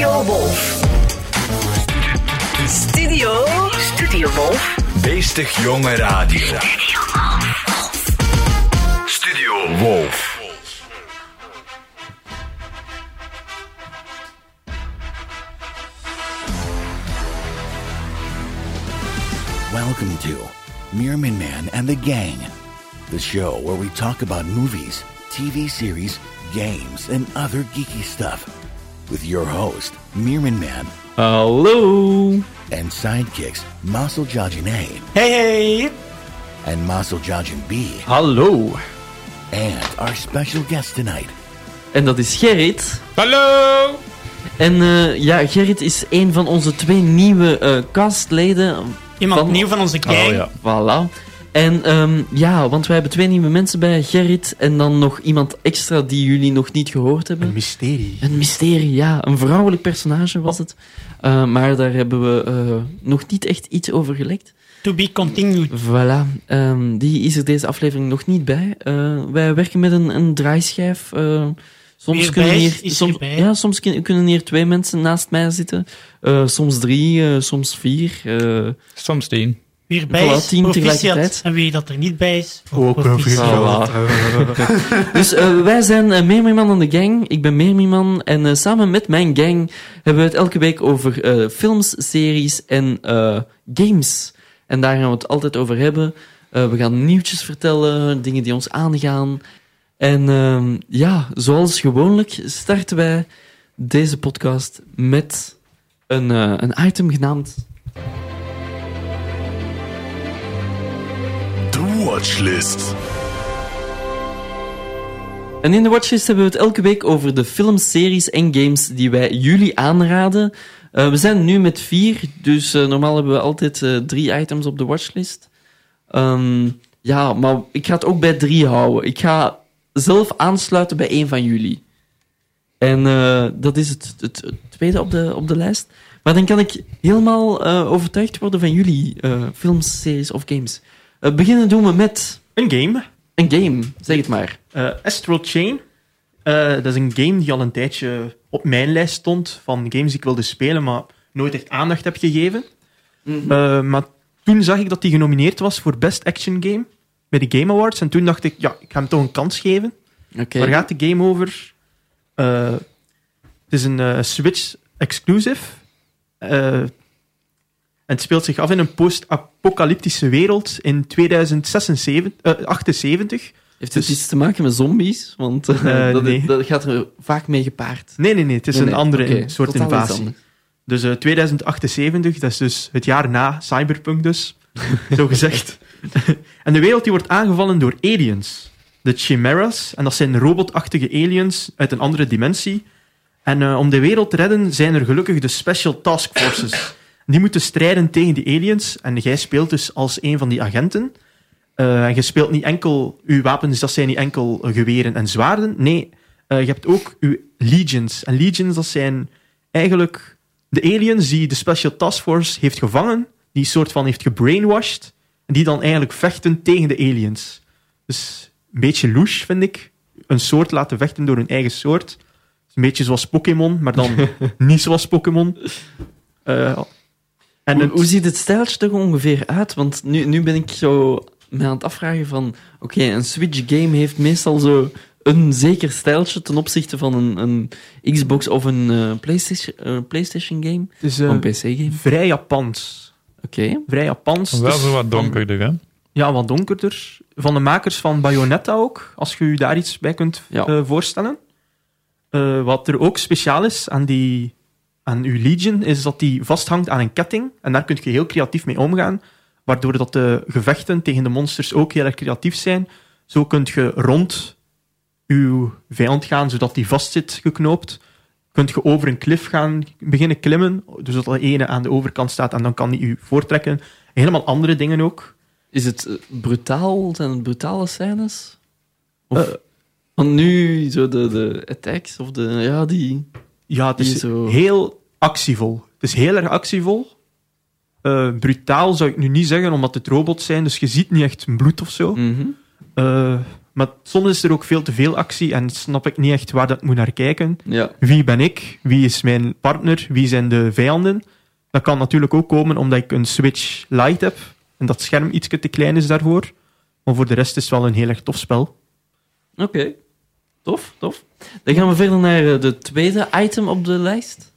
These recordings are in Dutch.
Studio Wolf. Studio, Studio Wolf. Beestig jonge radio. Studio Wolf. Welcome to Meermin Man and the Gang, the show where we talk about movies, TV series, games, and other geeky stuff. With your host, Meermin Man, Hallo. and sidekicks Muscle Jajin A Hey, hey. and Muscle Jajin B, Hallo. and our special guest tonight, En dat is Gerrit. Hallo! En eh, ja, Gerrit is een van onze twee nieuwe eh, castleden. Iemand Van- nieuw van onze gang. Voilà. En ehm, ja, want wij hebben twee nieuwe mensen bij Gerrit. En dan nog iemand extra die jullie nog niet gehoord hebben. Een mysterie. Een mysterie, ja. Een vrouwelijk personage was het. Eh, maar daar hebben we eh, nog niet echt iets over gelekt. To be continued. Voilà. Ehm, die is er deze aflevering nog niet bij. Eh, wij werken met een, een draaischijf. Eh, soms kunnen hier, soms, ja, soms kun- kunnen hier twee mensen naast mij zitten. Eh, soms drie, soms vier. eh, Soms tien. Wie erbij Voilà, is, tien proficiat. tegelijkertijd. En wie dat er niet bij is, Ook proficiat. Voilà. dus eh, wij zijn uh, Meermieman aan de gang. Ik ben Meermieman. En eh, samen met mijn gang hebben we het elke week over eh, films, series en eh, games. En daar gaan we het altijd over hebben. Eh, we gaan nieuwtjes vertellen, dingen die ons aangaan. En ehm, ja, zoals gewoonlijk starten wij deze podcast met een, eh, een item genaamd... Watchlist. En in de watchlist hebben we het elke week over de films, series en games die wij jullie aanraden. Eh, we zijn nu met vier, dus eh, normaal hebben we altijd eh, drie items op de watchlist. Ehm, ja, maar ik ga het ook bij drie houden. Ik ga zelf aansluiten bij één van jullie. En dat is het, het, het tweede op de, op de lijst. Maar dan kan ik helemaal overtuigd worden van jullie films, series of games. Eh, beginnen doen we met Een game, een game, zeg het maar. eh, Astral Chain. Eh, dat is een game die al een tijdje op mijn lijst stond van games die ik wilde spelen, maar nooit echt aandacht heb gegeven. Eh, maar toen zag ik dat die genomineerd was voor Best Action Game bij de Game Awards. En toen dacht ik, ja, ik ga hem toch een kans geven. Oké. Waar gaat de game over? Het is een Switch exclusive. En het speelt zich af in een post-apocalyptische wereld in 2076. eh, 78. Heeft het Dus- iets te maken met zombies? Want Eh, dat, nee. dat gaat er vaak mee gepaard. Nee, nee, nee. Het is Nee, een nee, andere soort invasie. Dus eh 2078, dat is dus het jaar na Cyberpunk dus, zo gezegd. en de wereld die wordt aangevallen door aliens. De Chimeras, en dat zijn robotachtige aliens uit een andere dimensie. En om de wereld te redden zijn er gelukkig de Special Task Forces. Die moeten strijden tegen die aliens. En jij speelt dus als een van die agenten. Eh, en je speelt niet enkel... Uw wapens, dat zijn niet enkel geweren en zwaarden. Nee, eh, je hebt ook uw legions. En legions, dat zijn eigenlijk de aliens die de Special Task Force heeft gevangen, die soort van heeft gebrainwashed, en die dan eigenlijk vechten tegen de aliens. Dus een beetje louche, vind ik. Een soort laten vechten door hun eigen soort. Een beetje zoals Pokémon, maar dan niet zoals Pokémon. Eh, en Hoe, het- hoe ziet het stijltje er ongeveer uit? Want nu, nu ben ik zo me aan het afvragen van... Oké, een Switch-game heeft meestal zo een zeker stijltje ten opzichte van een, een Xbox of een eh, PlayStation, eh, PlayStation game. is Of eh, een PC-game. vrij Japans. Oké. Vrij Japans. Wel dus zo wat van- donkerder, hè? Ja, wat donkerder. Van de makers van Bayonetta ook, als je je daar iets bij kunt Ja. eh, voorstellen. Eh, wat er ook speciaal is aan, die, aan uw Legion, is dat die vasthangt aan een ketting. En daar kun je heel creatief mee omgaan. Waardoor dat de gevechten tegen de monsters ook heel erg creatief zijn. Zo kunt je rond uw vijand gaan, zodat die vastzit geknoopt. Kunt je over een klif gaan beginnen klimmen, dus dat de ene aan de overkant staat en dan kan die u voortrekken. Helemaal andere dingen ook. Is het eh, brutaal? Zijn het brutale scènes? Of, Eh, want nu, zo de, de attacks of de... Ja, die... Ja, het is zo- heel actievol. Het is heel erg actievol. Eh, brutaal zou ik nu niet zeggen, omdat het robots zijn, dus je ziet niet echt bloed of zo. Mhm. Eh, Maar soms is er ook veel te veel actie en snap ik niet echt waar dat moet naar kijken. Ja. Wie ben ik? Wie is mijn partner? Wie zijn de vijanden? Dat kan natuurlijk ook komen omdat ik een Switch Lite heb en dat scherm iets te klein is daarvoor. Maar voor de rest is het wel een heel erg tof spel. Oké. Tof, tof. Dan gaan we verder naar eh, de tweede item op de lijst.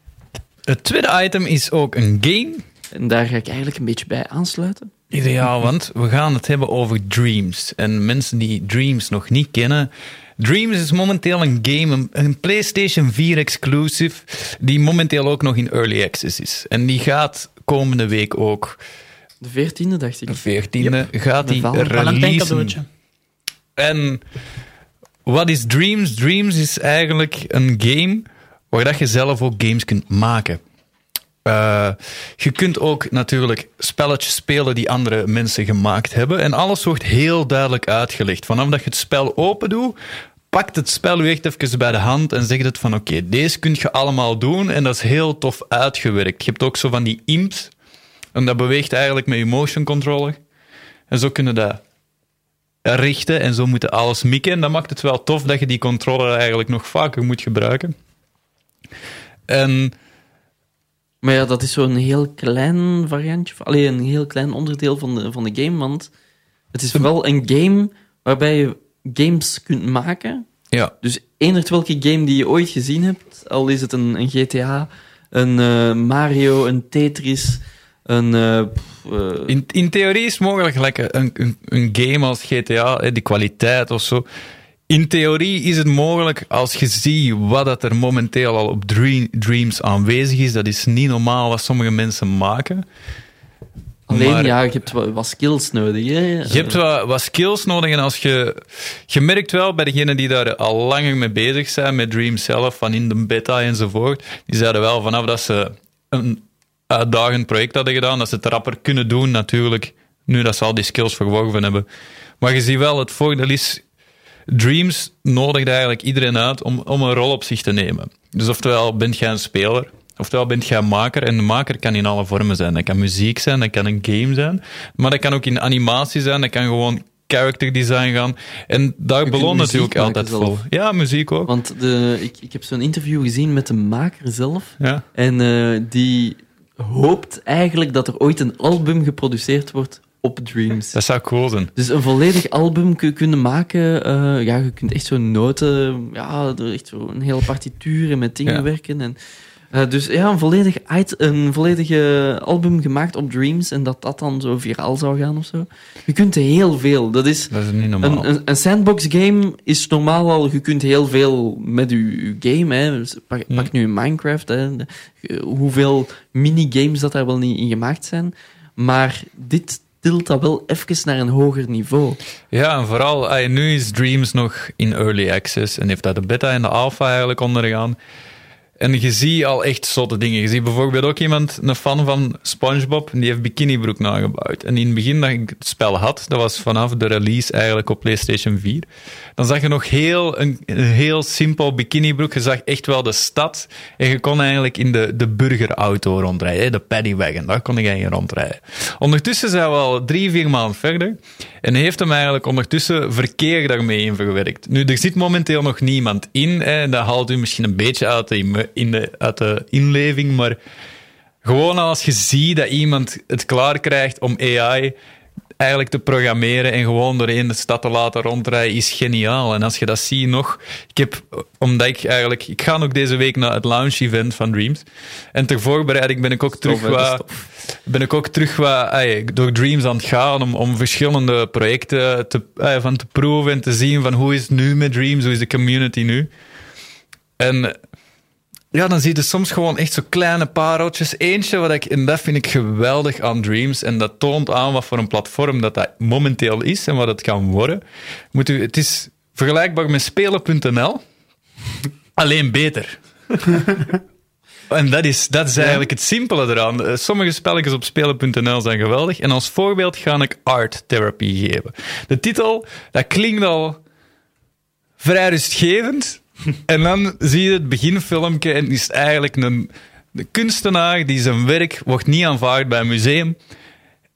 Het tweede item is ook een game. En daar ga ik eigenlijk een beetje bij aansluiten. Ideaal, want we gaan het hebben over Dreams. En mensen die Dreams nog niet kennen. Dreams is momenteel een game, een- een PlayStation 4 exclusive, die momenteel ook nog in early access is. En die gaat komende week ook, De veertiende, dacht ik. de 14e, gaat die releasen. En wat is Dreams? Dreams is eigenlijk een game waar dat je zelf ook games kunt maken. Eh, je kunt ook natuurlijk spelletjes spelen die andere mensen gemaakt hebben. En alles wordt heel duidelijk uitgelegd. Vanaf dat je het spel open doet, pakt het spel u echt even bij de hand en zegt het van oké, deze kun je allemaal doen. En dat is heel tof uitgewerkt. Je hebt ook zo van die imps. En dat beweegt eigenlijk met je motion controller. En zo kunnen dat richten en zo moeten alles mikken. En dat maakt het wel tof dat je die controller eigenlijk nog vaker moet gebruiken. En Maar ja, dat is zo'n heel klein variantje. van- Allee, een heel klein onderdeel van de, van de game. Want het is vooral een game waarbij je games kunt maken. ja, Dus eender welke game die je ooit gezien hebt, al is het een, een GTA, een eh, Mario, een Tetris, een. eh, eh, in, in theorie is het mogelijk gelijk een, een, een game als GTA, hè, die kwaliteit of zo. In theorie is het mogelijk als je ziet wat dat er momenteel al op Dream, Dreams aanwezig is. Dat is niet normaal wat sommige mensen maken. alleen maar- ja, je hebt wat, wat skills nodig. Hè? Je hebt wat, wat skills nodig en als je... Je merkt wel bij degenen die daar al langer mee bezig zijn, met Dream zelf, van in de beta enzovoort, die zeiden wel vanaf dat ze een uitdagend project hadden gedaan, dat ze het rapper kunnen doen natuurlijk, nu dat ze al die skills verworven hebben. Maar je ziet wel, het voordeel is, Dreams nodigt eigenlijk iedereen uit om, om een rol op zich te nemen. Dus oftewel bent jij een speler, oftewel bent jij een maker. En de maker kan in alle vormen zijn. Dat kan muziek zijn, dat kan een game zijn. Maar dat kan ook in animatie zijn, dat kan gewoon character design gaan. En daar beloont natuurlijk altijd zelf. vol. Ja, muziek ook. Want de, ik, ik heb zo'n interview gezien met de maker zelf. Ja. En eh, die hoopt eigenlijk dat er ooit een album geproduceerd wordt op Dreams. Dat zou cool zijn. Dus een volledig album kun- kunnen maken. eh, ja, je kunt echt zo'n noten, ja, echt zo een hele partituur en met dingen Ja. werken. En, eh, dus ja, een volledig, een volledige album gemaakt op Dreams en dat dat dan zo viraal zou gaan of zo. Je kunt heel veel. Dat is Dat is niet normaal. een, een, een sandbox game is normaal al, je kunt heel veel met je, game, hè. Dus pak, Hm. pak nu Minecraft, hè. Eh, hoeveel minigames dat daar wel niet in gemaakt zijn. Maar dit tilt dat wel even naar een hoger niveau. Ja, en vooral, nu is Dreams nog in early access en heeft dat de beta en de alpha eigenlijk ondergaan. En je ziet al echt zotte dingen. Je ziet bijvoorbeeld ook iemand, een fan van SpongeBob, die heeft Bikinibroek nagebouwd. En in het begin dat ik het spel had, dat was vanaf de release eigenlijk op PlayStation 4, dan zag je nog heel, een, heel simpel bikinibroek. Je zag echt wel de stad. En je kon eigenlijk in de, de burgerauto rondrijden, de paddywagon. Daar kon je in rondrijden. Ondertussen zijn we al drie, vier maanden verder. En heeft hem eigenlijk ondertussen verkeer daarmee in verwerkt. Nu, er zit momenteel nog niemand in. Hè, dat haalt u misschien een beetje uit de, in de, uit de inleving. Maar gewoon als je ziet dat iemand het klaar krijgt om AI eigenlijk te programmeren en gewoon doorheen de stad te laten rondrijden, is geniaal. En als je dat ziet nog... Ik heb, omdat ik eigenlijk... Ik ga ook deze week naar het launch-event van Dreams. En ter voorbereiding ben ik ook terug is wat... Ben ik ook terug wat, door Dreams aan het gaan om, om verschillende projecten te, van te proeven en te zien van hoe is het nu met Dreams, hoe is de community nu. En ja, dan zie je soms gewoon echt zo kleine pareltjes. Eentje wat ik, en dat vind ik geweldig aan Dreams, en dat toont aan wat voor een platform dat dat momenteel is en wat het kan worden. Moet u, het is vergelijkbaar met spelen.nl, alleen beter. En dat is, dat is eigenlijk het simpele eraan. Eh, Sommige spelletjes op spelen.nl zijn geweldig. En als voorbeeld ga ik art therapy geven. De titel, dat klinkt al vrij rustgevend. en dan zie je het beginfilmpje en is eigenlijk een, kunstenaar die zijn werk wordt niet aanvaard bij een museum.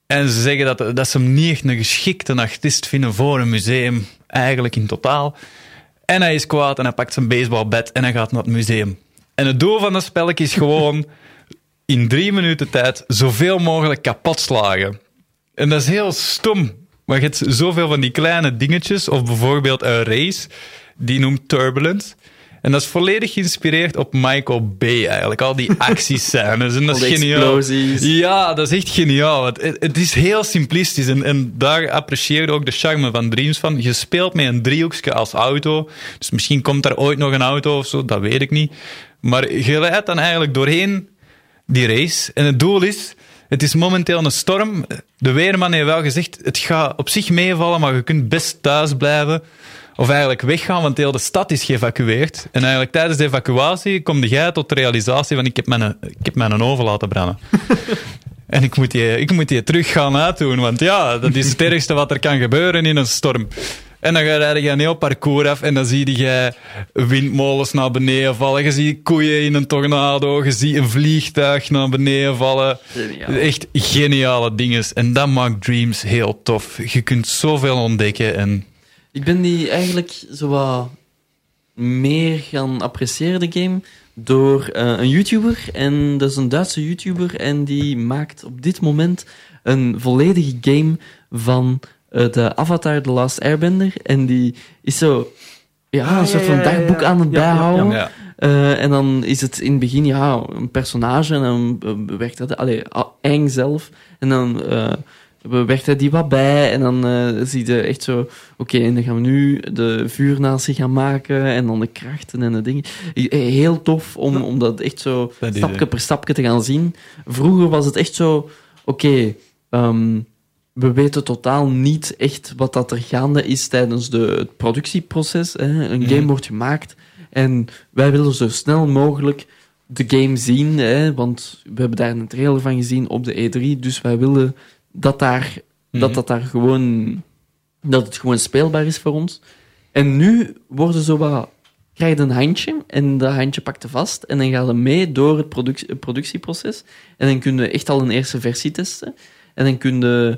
En ze zeggen dat, dat ze hem niet echt een geschikte artiest vinden voor een museum. eigenlijk in totaal. En hij is kwaad en hij pakt zijn baseballbat en hij gaat naar het museum. En het doel van dat spelletje is gewoon in drie minuten tijd zoveel mogelijk kapot slagen. En dat is heel stom. Maar je hebt zoveel van die kleine dingetjes, of bijvoorbeeld een race, die noemt Turbulence. En dat is volledig geïnspireerd op Michael Bay eigenlijk. Al die actiescènes. En dat is geniaal. explosies. Ja, dat is echt geniaal. Het, is heel simplistisch. En, en daar apprecieer je ook de charme van Dreams van. Je speelt met een driehoekje als auto. Dus misschien komt daar ooit nog een auto of zo, dat weet ik niet. Maar je leidt dan eigenlijk doorheen die race. En het doel is, het is momenteel een storm. De weerman heeft wel gezegd, het gaat op zich meevallen, maar je kunt best thuis blijven. Of eigenlijk weggaan, want heel de stad is geëvacueerd. En eigenlijk tijdens de evacuatie kom jij tot de realisatie van ik heb mijn, ik heb mijn oven laten branden. En ik moet, die, ik moet die terug gaan uitdoen, want ja, dat is het ergste wat er kan gebeuren in een storm. En dan rijd je een heel parcours af en dan zie je windmolens naar beneden vallen. Je ziet koeien in een tornado, je ziet een vliegtuig naar beneden vallen. Geniaal. Echt geniale dingen. En dat maakt Dreams heel tof. Je kunt zoveel ontdekken en... Ik ben die eigenlijk zo wat meer gaan appreciëren, de game, door eh, een YouTuber. En dat is een Duitse YouTuber. En die maakt op dit moment een volledige game van eh, de Avatar The Last Airbender. En die is zo... Ja, Ah, een soort van ja, ja, ja. dagboek aan het Ja, ja, ja. bijhouden. Ja. Eh, en dan is het in het begin ja, een personage en dan bewerkt dat... Allee, Aang zelf. En dan eh bewerkt hij die wat bij. En dan eh, zie je echt zo... Oké, en dan gaan we nu de vuurnatie gaan maken. En dan de krachten en de dingen. Eh, Heel tof om, om dat echt zo Dat stapje per stapje te gaan zien. Vroeger was het echt zo... Oké, ehm, we weten totaal niet echt wat dat er gaande is tijdens de, het productieproces. Hè. Een Mhm. game wordt gemaakt en wij willen zo snel mogelijk de game zien, hè, want we hebben daar een trailer van gezien op de E3, dus wij willen dat daar, dat, Mhm. dat daar gewoon, dat het gewoon speelbaar is voor ons. En nu worden zo wat, krijg je een handje en dat handje pakt je vast en dan gaat je mee door het, produc- het productieproces en dan kun je echt al een eerste versie testen en dan kun je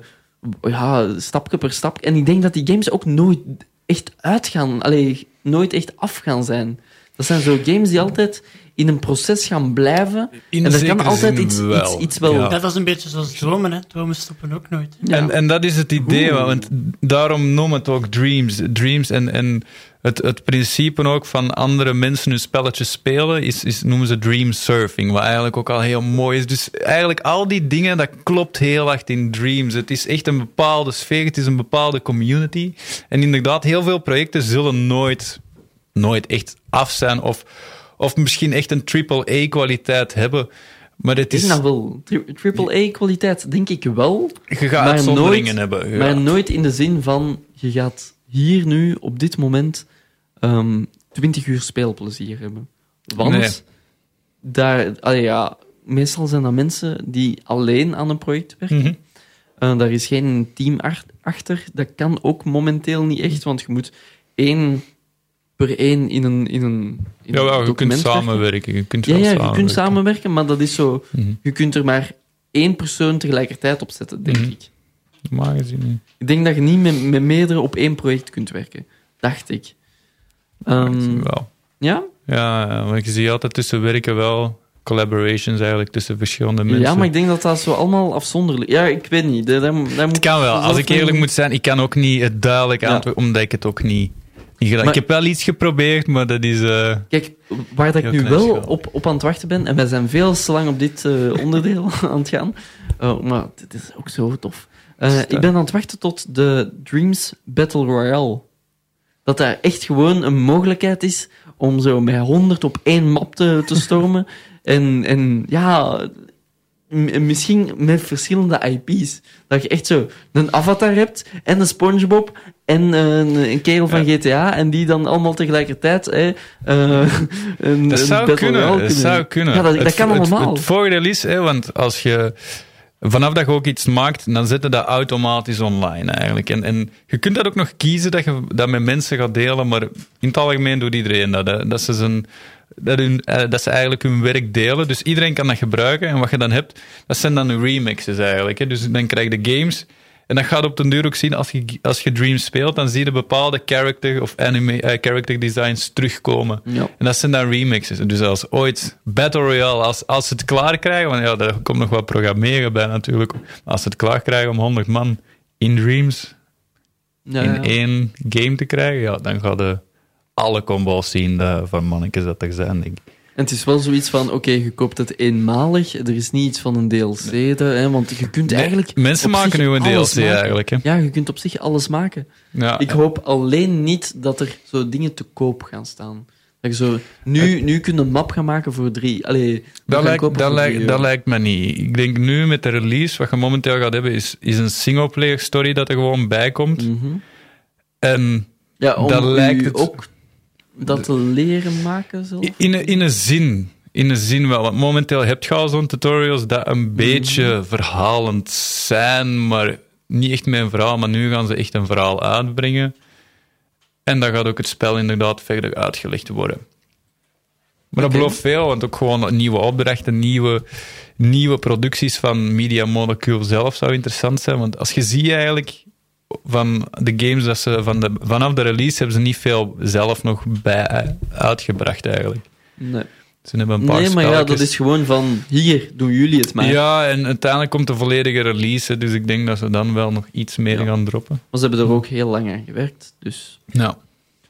ja, stapje per stap. En ik denk dat die games ook nooit echt uitgaan, allee, nooit echt af gaan zijn. Dat zijn zo games die altijd in een proces gaan blijven. In en er kan altijd iets, wel. iets, iets wel... Ja. Dat is een beetje zoals dromen, hè. Dromen stoppen ook nooit. Ja. En, en dat is het idee, Oeh. want daarom noem het ook Dreams. Dreams en, en het, het principe ook van andere mensen hun spelletjes spelen, is, is, noemen ze Dream Surfing, wat eigenlijk ook al heel mooi is. Dus eigenlijk al die dingen, dat klopt heel erg in Dreams. Het is echt een bepaalde sfeer, het is een bepaalde community. En inderdaad, heel veel projecten zullen nooit, nooit echt af zijn of, of misschien echt een AAA-kwaliteit hebben. Maar het is is, nou wel triple-A-kwaliteit, denk ik wel. je gaat maar uitzonderingen nooit- hebben. Maar nooit in de zin van, je gaat hier nu, op dit moment, ehm 20 uur speelplezier hebben. Want Nee. daar, allee, ja, meestal zijn dat mensen die alleen aan een project werken. Eh, daar is geen team ach- achter. Dat kan ook momenteel niet echt, want je moet één per één in een, in een, in Ja, wel, je kunt samenwerken. Je kunt Ja, je samenwerken. kunt samenwerken, maar dat is zo... Mhm. Je kunt er maar één persoon tegelijkertijd op zetten, denk Mhm. ik. Normaal gezien niet. Ik denk dat je niet met, met meerdere op één project kunt werken. Dacht ik. Gezien wel. ja? Ja, maar je ziet altijd tussen werken wel collaborations eigenlijk tussen verschillende mensen. ja, maar ik denk dat dat zo allemaal afzonderlijk... Ja, ik weet niet. Daar, daar, daar Het moet kan wel. Als ik eerlijk moet zijn, ik kan ook niet het duidelijk Ja. antwoorden, omdat ik het ook niet, Maar- Ik heb wel iets geprobeerd, maar dat is... eh, Kijk, waar dat ik nu wel op, op aan het wachten ben, en wij zijn veel te lang op dit eh, onderdeel aan het gaan, eh, maar dit is ook zo tof. Ik ben aan het wachten tot de Dreams Battle Royale. Dat daar echt gewoon een mogelijkheid is om zo met 100 op één map te, te stormen. en, en ja, misschien met verschillende IP's. Dat je echt zo een avatar hebt en een SpongeBob en een, een kerel van GTA en die dan allemaal tegelijkertijd hè, eh, een, dat een zou kunnen. Royale Dat zou kunnen. Ja, dat, dat Het- kan het- allemaal. Het, voordeel is, hè, want als je... Vanaf dat je ook iets maakt, dan zet je dat automatisch online eigenlijk. En, en je kunt dat ook nog kiezen dat je dat met mensen gaat delen, maar in het algemeen doet iedereen dat. Hè. Dat, ze zijn, dat, hun, eh, dat ze eigenlijk hun werk delen. Dus iedereen kan dat gebruiken. En wat je dan hebt, dat zijn dan remixes eigenlijk. Hè. Dus dan krijg je de games En dat gaat op den duur ook zien, als je, als je Dreams speelt, dan zie je bepaalde character of anime, eh, character designs terugkomen. Ja. En dat zijn dan remixes. Dus als ooit Battle Royale, als, als ze het klaar krijgen, want ja, daar komt nog wat programmeren bij natuurlijk. Maar als ze het klaar krijgen om 100 man in Dreams Ja, in ja. één game te krijgen, ja, dan gaan de alle combos zien van mannetjes dat er zijn, denk ik. En het is wel zoiets van, oké, je koopt het eenmalig. Er is niet iets van een DLC, de, hè, want je kunt eigenlijk... Mensen maken nu een DLC maken. eigenlijk. Hè. Ja, je kunt op zich alles maken. Ja, Ik hoop alleen niet dat er zo dingen te koop gaan staan. Dat je zo... Nu, nu kun je een map gaan maken voor drie... Allee, Dat lijkt, kopen dat, voor lijkt, dat me niet. Ik denk nu met de release, wat je momenteel gaat hebben, is, is een singleplayer story dat er gewoon bij komt. Mhm. En Ja, om Dat lijkt het- ook dat te leren maken zelf. in, een- in een zin. In een zin wel. Want momenteel heb je al zo'n tutorials dat Mhm. een beetje verhalend zijn, maar niet echt een verhaal. Maar nu gaan ze echt een verhaal uitbrengen. En dan gaat ook het spel inderdaad verder uitgelegd worden. Maar dat belooft veel, want ook gewoon nieuwe opdrachten, nieuwe, nieuwe producties van Media Molecule zelf zou interessant zijn. Want als je ziet eigenlijk van de games dat ze van de, vanaf de release hebben ze niet veel zelf nog bij uitgebracht eigenlijk. Nee, Ze hebben een paar nee maar ja, dat is gewoon van... Hier, doen jullie het maar. Ja, en uiteindelijk komt de volledige release, dus ik denk dat ze dan wel nog iets meer Ja. gaan droppen. Maar ze hebben er ook heel lang aan gewerkt, dus... Ja.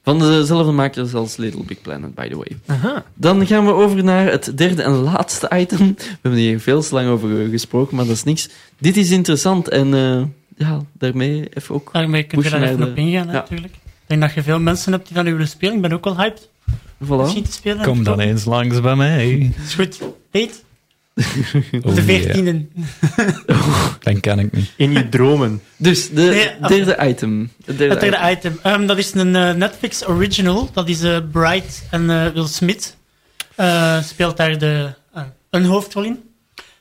Van dezelfde makers als Little Big Planet, by the way. Aha. Dan gaan we over naar het derde en laatste item. We hebben hier veel te lang over eh, gesproken, maar dat is niks. Dit is interessant en eh, ja, daarmee even ook... Daarmee kun je daar even naar op de- ingaan, Ja. natuurlijk. Ik denk dat je veel mensen hebt die dat nu willen spelen. Ik ben ook wel hyped misschien Voilà. te spelen. Kom dan eens langs bij mij. Is goed. Eet. Oh, de yeah. 14e. Dan kan ik niet. In je dromen. Dus, de Nee, derde item. Het derde Het derde item. item. Ehm, dat is een eh, Netflix original. Dat is eh, Bright en eh, Will Smith. eh, speelt daar de, een hoofdrol in.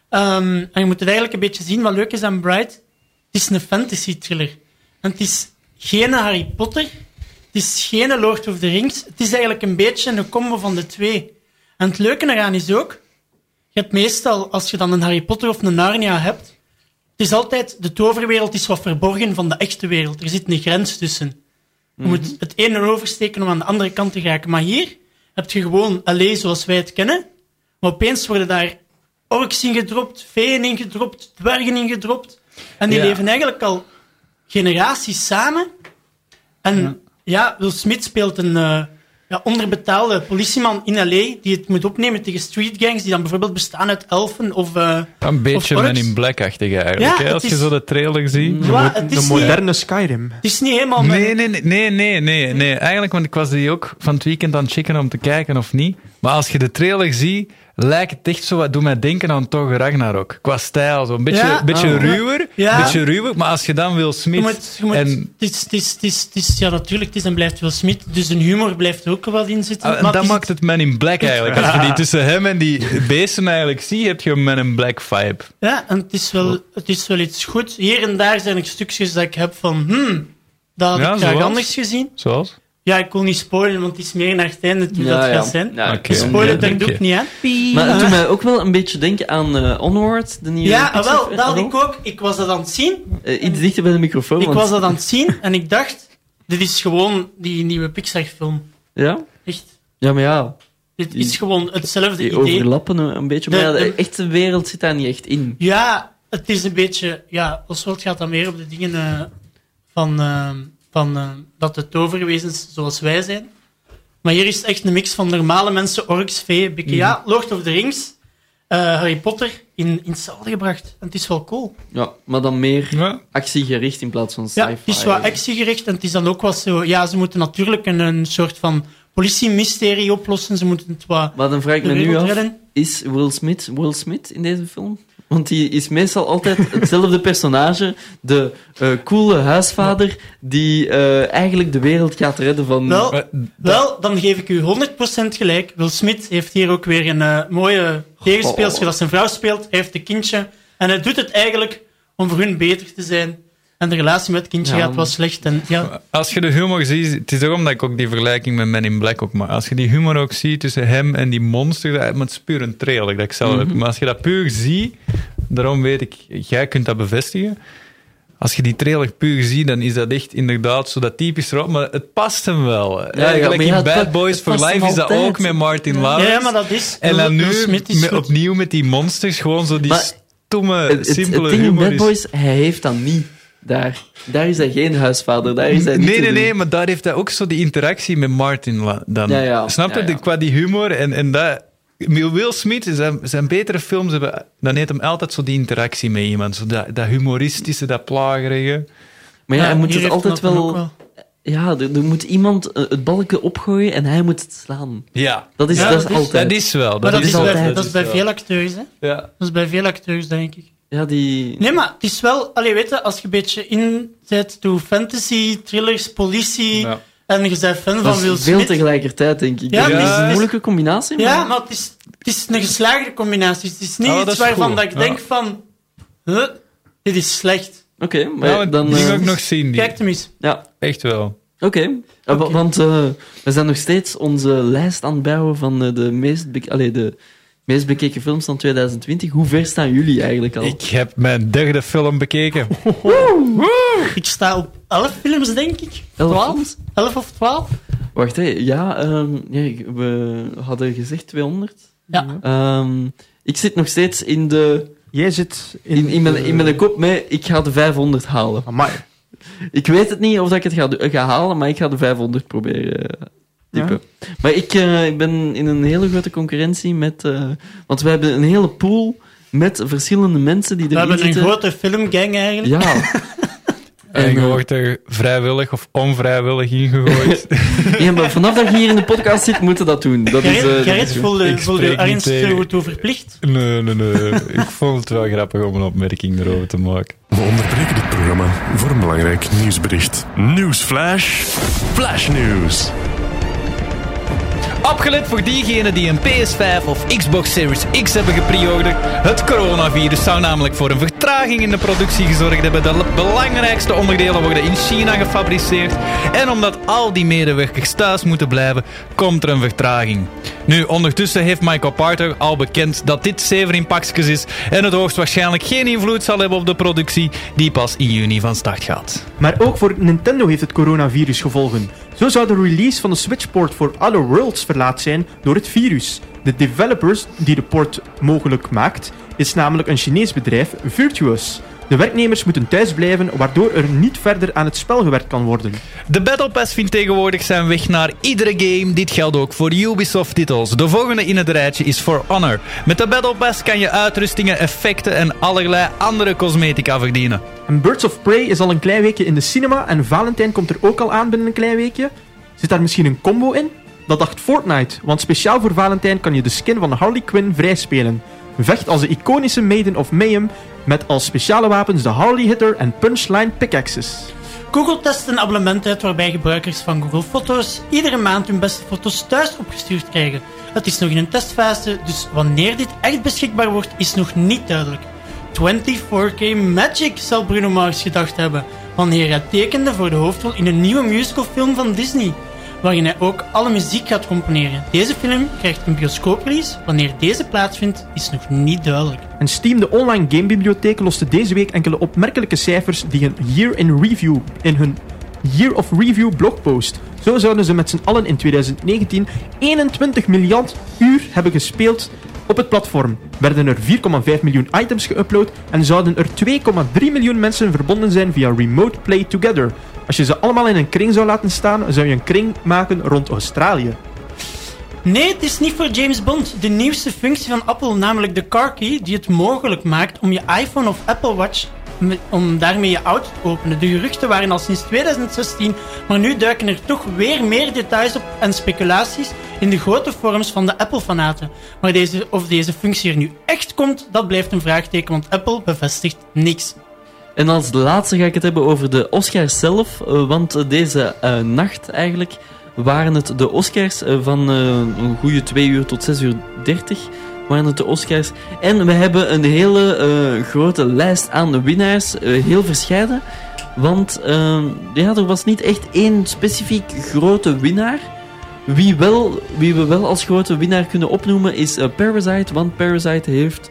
Ehm, en je moet het eigenlijk een beetje zien. Wat leuk is aan Bright, is een fantasy thriller. En het is geen Harry Potter. Het is geen Lord of the Rings. Het is eigenlijk een beetje een combo van de twee. En het leuke eraan is ook, je hebt meestal, als je dan een Harry Potter of een Narnia hebt, het is altijd, de toverwereld is wat verborgen van de echte wereld. Er zit een grens tussen. Je moet het ene oversteken om aan de andere kant te geraken. Maar hier heb je gewoon LA zoals wij het kennen. Maar opeens worden daar orks ingedropt, feeën ingedropt, dwergen ingedropt. En die Ja. leven eigenlijk al generaties samen. En ja, Will Smith speelt een eh, ja, onderbetaalde politieman in LA die het moet opnemen tegen streetgangs die dan bijvoorbeeld bestaan uit elfen of... eh, Een beetje Of Men in Black-achtig eigenlijk. Ja, hè, als je zo de trailer ziet. ja, het De niet, moderne Skyrim. het is niet helemaal... met- Nee, nee, nee, nee, nee, nee, nee. Eigenlijk, want ik was die ook van het weekend aan het checken om te kijken of niet. Maar als je de trailer ziet, lijkt het echt zo wat, doet mij denken aan Thor Ragnarok. Qua stijl, zo een beetje, Ja. beetje Oh. ruwer, Ja. beetje ruwer. Maar als je dan Will Je Smith moet, je moet, en... het is, het is, het is, het is, ja, natuurlijk, het is en blijft Will Smith, dus een humor blijft er ook wel in zitten. Ah, maar dat maakt het Men in Black eigenlijk. Als je die tussen hem en die beesten eigenlijk ziet, heb je een Men in Black vibe. Ja, en het is, wel, het is wel iets goed. Hier en daar zijn er stukjes dat ik heb van, hmm, dat had ik graag anders gezien. Zoals? Ja, ik wil niet spoilen, want het is meer naar het einde toe Ja, dat ja. gaat zijn. Ja, daar doe je. ik niet aan. Maar het doet mij ook wel een beetje denken aan eh, Onward, de nieuwe Ja, Pixar wel, film. dat had ik ook. Ik was dat aan het zien. Eh, iets dichter bij de microfoon. Ik want- was dat aan het zien en ik dacht, dit is gewoon die nieuwe Pixar-film. Ja? Echt. Ja, maar ja, Dit is gewoon hetzelfde die idee. overlappen een beetje. Maar De- ja, de de- echte wereld zit daar niet echt in. Ja, het is een beetje... Ja, Oswald gaat dan meer op de dingen eh, van, van eh, dat de toverwezens zoals wij zijn. Maar hier is echt een mix van normale mensen, orks, feeën, bikken. Ja, Lord of the Rings, eh, Harry Potter in, in hetzelfde gebracht. En het is wel cool. Ja, maar dan meer Ja. actiegericht in plaats van Ja, sci-fi. het is wat actiegericht en het is dan ook wat zo... Ja, ze moeten natuurlijk een, een soort van politiemysterie oplossen. Ze moeten het wat... Maar dan vraag ik me nu af, redden. is Will Smith Will Smith in deze film? Want die is meestal altijd hetzelfde personage. De eh, coole huisvader die eh, eigenlijk de wereld gaat redden van... Wel, dan geef ik u 100% gelijk. Will Smith heeft hier ook weer een eh, mooie tegenspeelster Oh. dat zijn vrouw speelt. Hij heeft een kindje. En hij doet het eigenlijk om voor hun beter te zijn. En de relatie met het kindje Ja. gaat wel slecht. En, ja, Als je de humor ziet, het is daarom dat ik ook die vergelijking met Men in Black ook maak. Als je die humor ook ziet tussen hem en die monster, dat, maar het is puur een trailer dat ik zelf heb. Maar als je dat puur ziet, daarom weet ik, jij kunt dat bevestigen. Als je die trailer puur ziet, dan is dat echt inderdaad zo dat typisch rock, maar het past hem wel. ja, in Bad Boys for Life is dat ook met Martin Ja, Lawrence. ja, maar dat is... En dan nu met- opnieuw met die monsters, gewoon zo die Maar stomme, Het, het, simpele het ding humor. Bad is- Boys, hij heeft dat niet. Daar. Daar is hij geen huisvader. Daar is hij niet Nee, nee, nee, maar daar heeft hij ook zo die interactie met Martin dan. Ja, ja. Snap je? Ja, ja. Qua die humor en, en dat... Will Smith, zijn, zijn betere films hebben... Dan heeft hem altijd zo die interactie met iemand. Zo dat, dat humoristische, dat plagerige. Maar ja, hij moet het altijd wel... Ja, er, er moet iemand eh, het balken opgooien en hij moet het slaan. Ja. Dat is, Ja, dat is dat is- altijd... Dat is wel. Dat, Maar dat is, is, altijd- bij, dat is bij veel acteurs, hè. Ja. Dat is bij veel acteurs, denk ik. Ja, die... Nee, maar het is wel... Allee, weet je, als je een beetje inzet to fantasy, thrillers, politie... Ja. En je bent fan dat van is Will veel Smith. tegelijkertijd, denk ik. Ja, dat het is een moeilijke combinatie. maar- Ja, maar het is, het is een geslaagde combinatie. Het is niet Oh, dat iets is waarvan goed. dat ik Ja. denk van... Huh, dit is slecht. Oké, maar Ja, dan... die eh, ga ik nog zien. Die. Kijk hem eens. Ja, Echt wel. oké. Eh, Oké. Want eh, we zijn nog steeds onze lijst aan het bouwen van de meest, allee, de meest bekeken films van 2020. Hoe ver staan jullie eigenlijk al? Ik heb mijn derde film bekeken. Ik sta op 11 films, denk ik. Elf 12? films? 11 of 12? Wacht, hé. Ja, ehm, ja, we hadden gezegd 200. Ja. Ehm, ik zit nog steeds in, de, Jij zit in... in, in, mijn, in mijn kop mee, ik ga de 500 halen. Amai. Ik weet het niet of ik het ga, ga halen, maar ik ga de 500 proberen eh, typen. Maar ik, eh, ik ben in een hele grote concurrentie met... eh, want we hebben een hele pool met verschillende mensen die We erin hebben een zitten. grote filmgang eigenlijk. Ja. En je eh, wordt er vrijwillig of onvrijwillig ingegooid. ja, maar vanaf dat je hier in de podcast zit, moeten we dat doen. Dat is, eh, Gerrit, Gerrit is voelde, Ik voelde ergens tegen. toe, toe verplicht. nee, nee, nee. Ik vond het wel grappig om een opmerking erover te maken. We onderbreken dit programma voor een belangrijk nieuwsbericht. Nieuwsflash. Flash News. Opgelet voor diegenen die een PS5 of Xbox Series X hebben gepreorderd. Het coronavirus zou namelijk voor een vertraging in de productie gezorgd hebben. De belangrijkste onderdelen worden in China gefabriceerd. En omdat al die medewerkers thuis moeten blijven, komt er een vertraging. Nu, ondertussen heeft Michael Parter al bekend dat dit zeven in is en het hoogstwaarschijnlijk geen invloed zal hebben op de productie die pas in juni van start gaat. Maar ook voor Nintendo heeft het coronavirus gevolgen. Zo zou de release van de Switch-port voor Other Worlds verlaat zijn door het virus. De developers die de port mogelijk maakt, is namelijk een Chinees bedrijf, Virtuos. De werknemers moeten thuis blijven, waardoor er niet verder aan het spel gewerkt kan worden. De Battle Pass vindt tegenwoordig zijn weg naar iedere game. Dit geldt ook voor Ubisoft-titels. De volgende in het rijtje is For Honor. Met de Battle Pass kan je uitrustingen, effecten en allerlei andere cosmetica verdienen. En Birds of Prey is al een klein weekje in de cinema en Valentijn komt er ook al aan binnen een klein weekje. Zit daar misschien een combo in? Dat dacht Fortnite, want speciaal voor Valentijn kan je de skin van Harley Quinn vrijspelen. Vecht als de iconische Maiden of Mayhem met als speciale wapens de Harley Hitter en Punchline pickaxes. Google test een abonnement uit waarbij gebruikers van Google Foto's iedere maand hun beste foto's thuis opgestuurd krijgen. Het is nog in een testfase, dus wanneer dit echt beschikbaar wordt, is nog niet duidelijk. 24K Magic zal Bruno Mars gedacht hebben, wanneer hij tekende voor de hoofdrol in een nieuwe musicalfilm van Disney, waarin hij ook alle muziek gaat componeren. Deze film krijgt een bioscooprelease. Wanneer deze plaatsvindt, is nog niet duidelijk. En Steam, de online gamebibliotheek, loste deze week enkele opmerkelijke cijfers die een year in review in hun Year of Review blogpost. Zo zouden ze met z'n allen in 2019 21 miljard uur hebben gespeeld op het platform. Werden er 4,5 miljoen items geüpload en zouden er 2,3 miljoen mensen verbonden zijn via Remote Play Together. Als je ze allemaal in een kring zou laten staan, zou je een kring maken rond Australië. Nee, het is niet voor James Bond. De nieuwste functie van Apple, namelijk de Car Key, die het mogelijk maakt om je iPhone of Apple Watch om daarmee je auto te openen. De geruchten waren al sinds 2016, maar nu duiken er toch weer meer details op en speculaties in de grote forums van de Apple-fanaten. Maar deze, of deze functie er nu echt komt, dat blijft een vraagteken, want Apple bevestigt niks. En als laatste ga ik het hebben over de Oscars zelf. eh, want deze eh, nacht eigenlijk waren het de Oscars eh, van een goede 2 uur tot 6 uur 30. Waren het de Oscars. En we hebben een hele eh, grote lijst aan de winnaars. eh, heel verscheiden. Want eh, ja, er was niet echt één specifiek grote winnaar. wie, wel, wie we wel als grote winnaar kunnen opnoemen is eh, Parasite, want Parasite heeft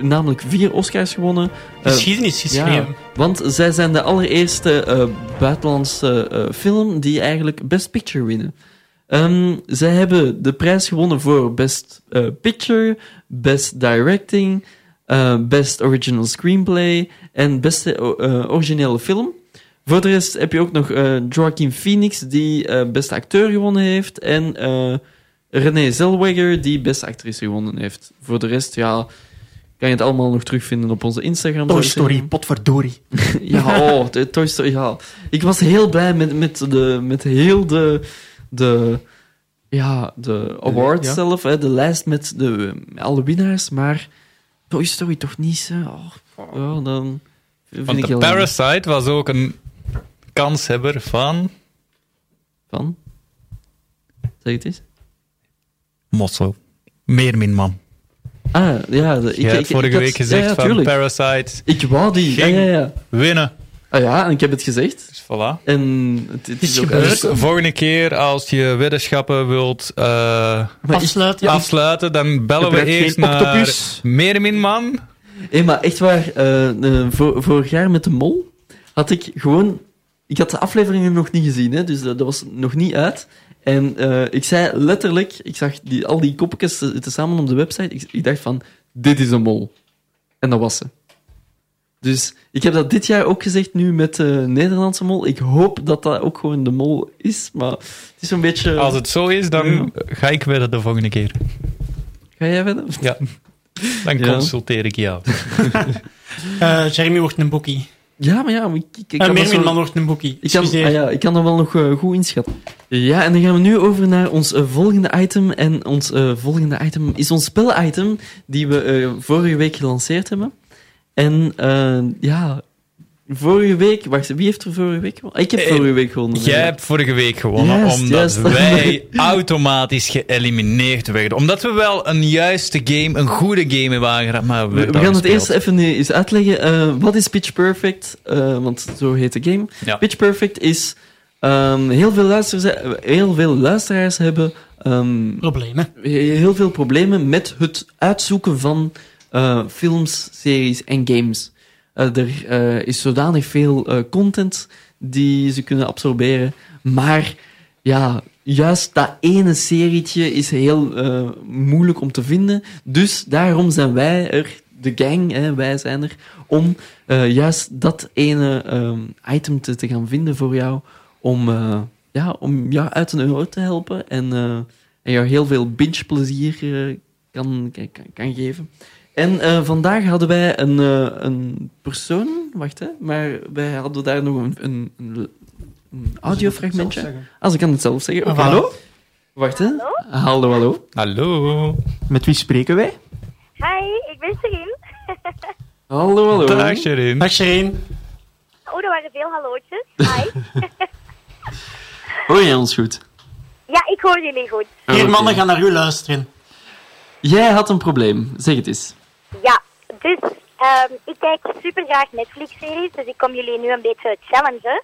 namelijk vier Oscars gewonnen. Geschiedenis geschreven. ja, want zij zijn de allereerste buitenlandse film die eigenlijk Best Picture winnen. Ehm, zij hebben de prijs gewonnen voor Best eh, Picture, Best Directing, eh, Best Original Screenplay en Beste eh, Originele Film. Voor de rest heb je ook nog Joaquin Phoenix, die Beste Acteur gewonnen heeft, en Renée Zellweger, die Beste Actrice gewonnen heeft. Voor de rest, ja, kan je het allemaal nog terugvinden op onze Instagram. Toy. Story, potverdorie. Ja, oh, de Toy Story. Ja. Ik was heel blij met, met, de, met heel de, de, ja, de awards ja. zelf, hè, de lijst met de, met alle winnaars, maar Toy Story toch niet, hè? Oh, ja, dan vind Want ik de. Parasite was ook een kanshebber van Van? Zeg het eens. Mosso. Meermin man. Ah, ja. De, ik, Je ik, vorige ik week gezegd ja, ja, van. Parasite Ik wou die. Ging. winnen. Ah ja, en ik heb het gezegd. Dus voilà. En het, het is Is ook gebeurd. Dus volgende keer als je weddenschappen wilt eh, Afsluiten. afsluiten, dan bellen we eerst naar octopus. Meermin man. Hé, maar echt waar, eh, eh, vor- vorig jaar met de mol had ik gewoon... Ik had de afleveringen nog niet gezien, hè, dus dat, dat was nog niet uit. En eh, ik zei letterlijk, ik zag die, al die koppetjes te, te samen op de website, ik, ik dacht van, dit is een mol. En dat was ze. Dus ik heb dat dit jaar ook gezegd, nu met de Nederlandse mol. Ik hoop dat dat ook gewoon de mol is, maar het is een beetje... Als het zo is, dan ga ik wedden de volgende keer. Ga jij verder? Ja. Dan Ja. consulteer ik jou. Eh, Jeremy wordt een boekie. Ja, maar ja, maar ik, ik, ik Uh, zo- man wordt een boekie. Ik kan, ah ja, ik kan dat wel nog eh, goed inschatten. Ja, en dan gaan we nu over naar ons eh, volgende item. En ons eh, volgende item is ons spel-item die we eh, vorige week gelanceerd hebben. En eh, ja, vorige week... Wacht, wie heeft er vorige week gewonnen? Ik heb Eh, vorige week gewonnen. Jij hebt vorige week gewonnen, Juist, omdat juist. wij automatisch geëlimineerd werden. Omdat we wel een juiste game, een goede game hebben aangeraakt, maar we, We, gaan het eerst even eh, eens uitleggen. Eh, wat is Pitch Perfect? Eh, want zo heet de game. Ja. Pitch Perfect is... ehm, heel, veel luisteraars, heel veel luisteraars hebben... ehm, Problemen. heel veel problemen met het uitzoeken van eh, films, series en games. Eh, er eh, is zodanig veel content die ze kunnen absorberen, maar ja, juist dat ene serietje is heel moeilijk om te vinden. Dus daarom zijn wij er, de gang, hè, wij zijn er, om juist dat ene item te, te gaan vinden voor jou, om, ja, om jou uit een euro te helpen en, en jou heel veel binge-plezier eh, kan, kan, kan geven. En eh, vandaag hadden wij een, eh, een persoon, wacht hè, maar wij hadden daar nog een, een, een, een audiofragmentje. Als ik kan het zelf zeggen. Oké. Hallo? Wacht hè. Hallo, hallo. Hallo. Met wie spreken wij? Hi, ik ben Serien. Hallo, hallo. Dag, Sherin. Dag Shereen. Oh, er waren veel hallootjes. Hi. Hoor jij ons goed? ja, ik hoor jullie goed. Oké. mannen gaan naar u luisteren. Jij had een probleem, zeg het eens. Ja, dus ehm, ik kijk super graag Netflix-series, dus ik kom jullie nu een beetje challengen.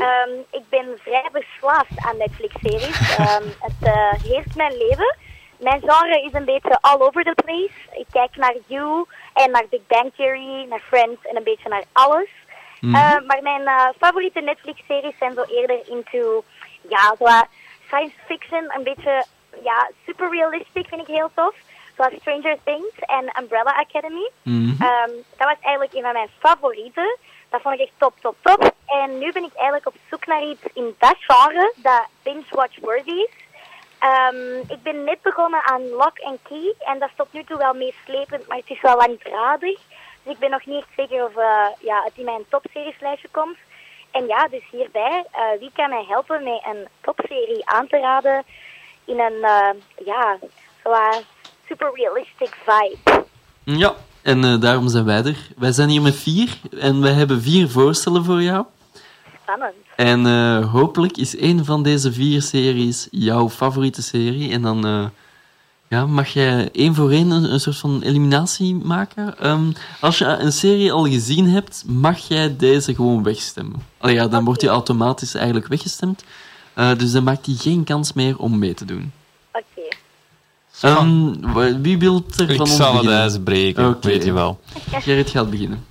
Ehm, ik ben vrij verslaafd aan Netflix-series. Ehm, het eh, heerst mijn leven. Mijn genre is een beetje all over the place. Ik kijk naar You en naar Big Bang Theory, naar Friends en een beetje naar alles. Mhm. Maar mijn eh, favoriete Netflix-series zijn zo eerder into, ja, zo, eh, science fiction, een beetje, ja, super realistic vind ik heel tof. Zoals Stranger Things en Umbrella Academy. Mhm. Ehm, dat was eigenlijk een van mijn favorieten. Dat vond ik echt top, top, top. En nu ben ik eigenlijk op zoek naar iets in dat genre dat binge-watch-worthy is. Ehm, ik ben net begonnen aan Lock and Key en dat is tot nu toe wel meeslepend, maar het is wel langdradig. Dus ik ben nog niet echt zeker of eh, ja, het in mijn topserieslijstje komt. En ja, dus hierbij, eh, wie kan mij helpen met een topserie aan te raden in een, eh, ja, zo eh, super realistic vibe. Ja, en eh, daarom zijn wij er. Wij zijn hier met vier en wij hebben vier voorstellen voor jou. Spannend. En eh, hopelijk is een van deze vier series jouw favoriete serie. En dan eh, ja, mag jij één voor één een, een soort van eliminatie maken. Ehm, als je een serie al gezien hebt, mag jij deze gewoon wegstemmen. Allee, ja, dan wordt die automatisch eigenlijk weggestemd. Dus dan maakt hij geen kans meer om mee te doen. Ehm, wie wil er Ik van ons zal het beginnen? ijs breken, weet je wel. Gerrit gaat beginnen.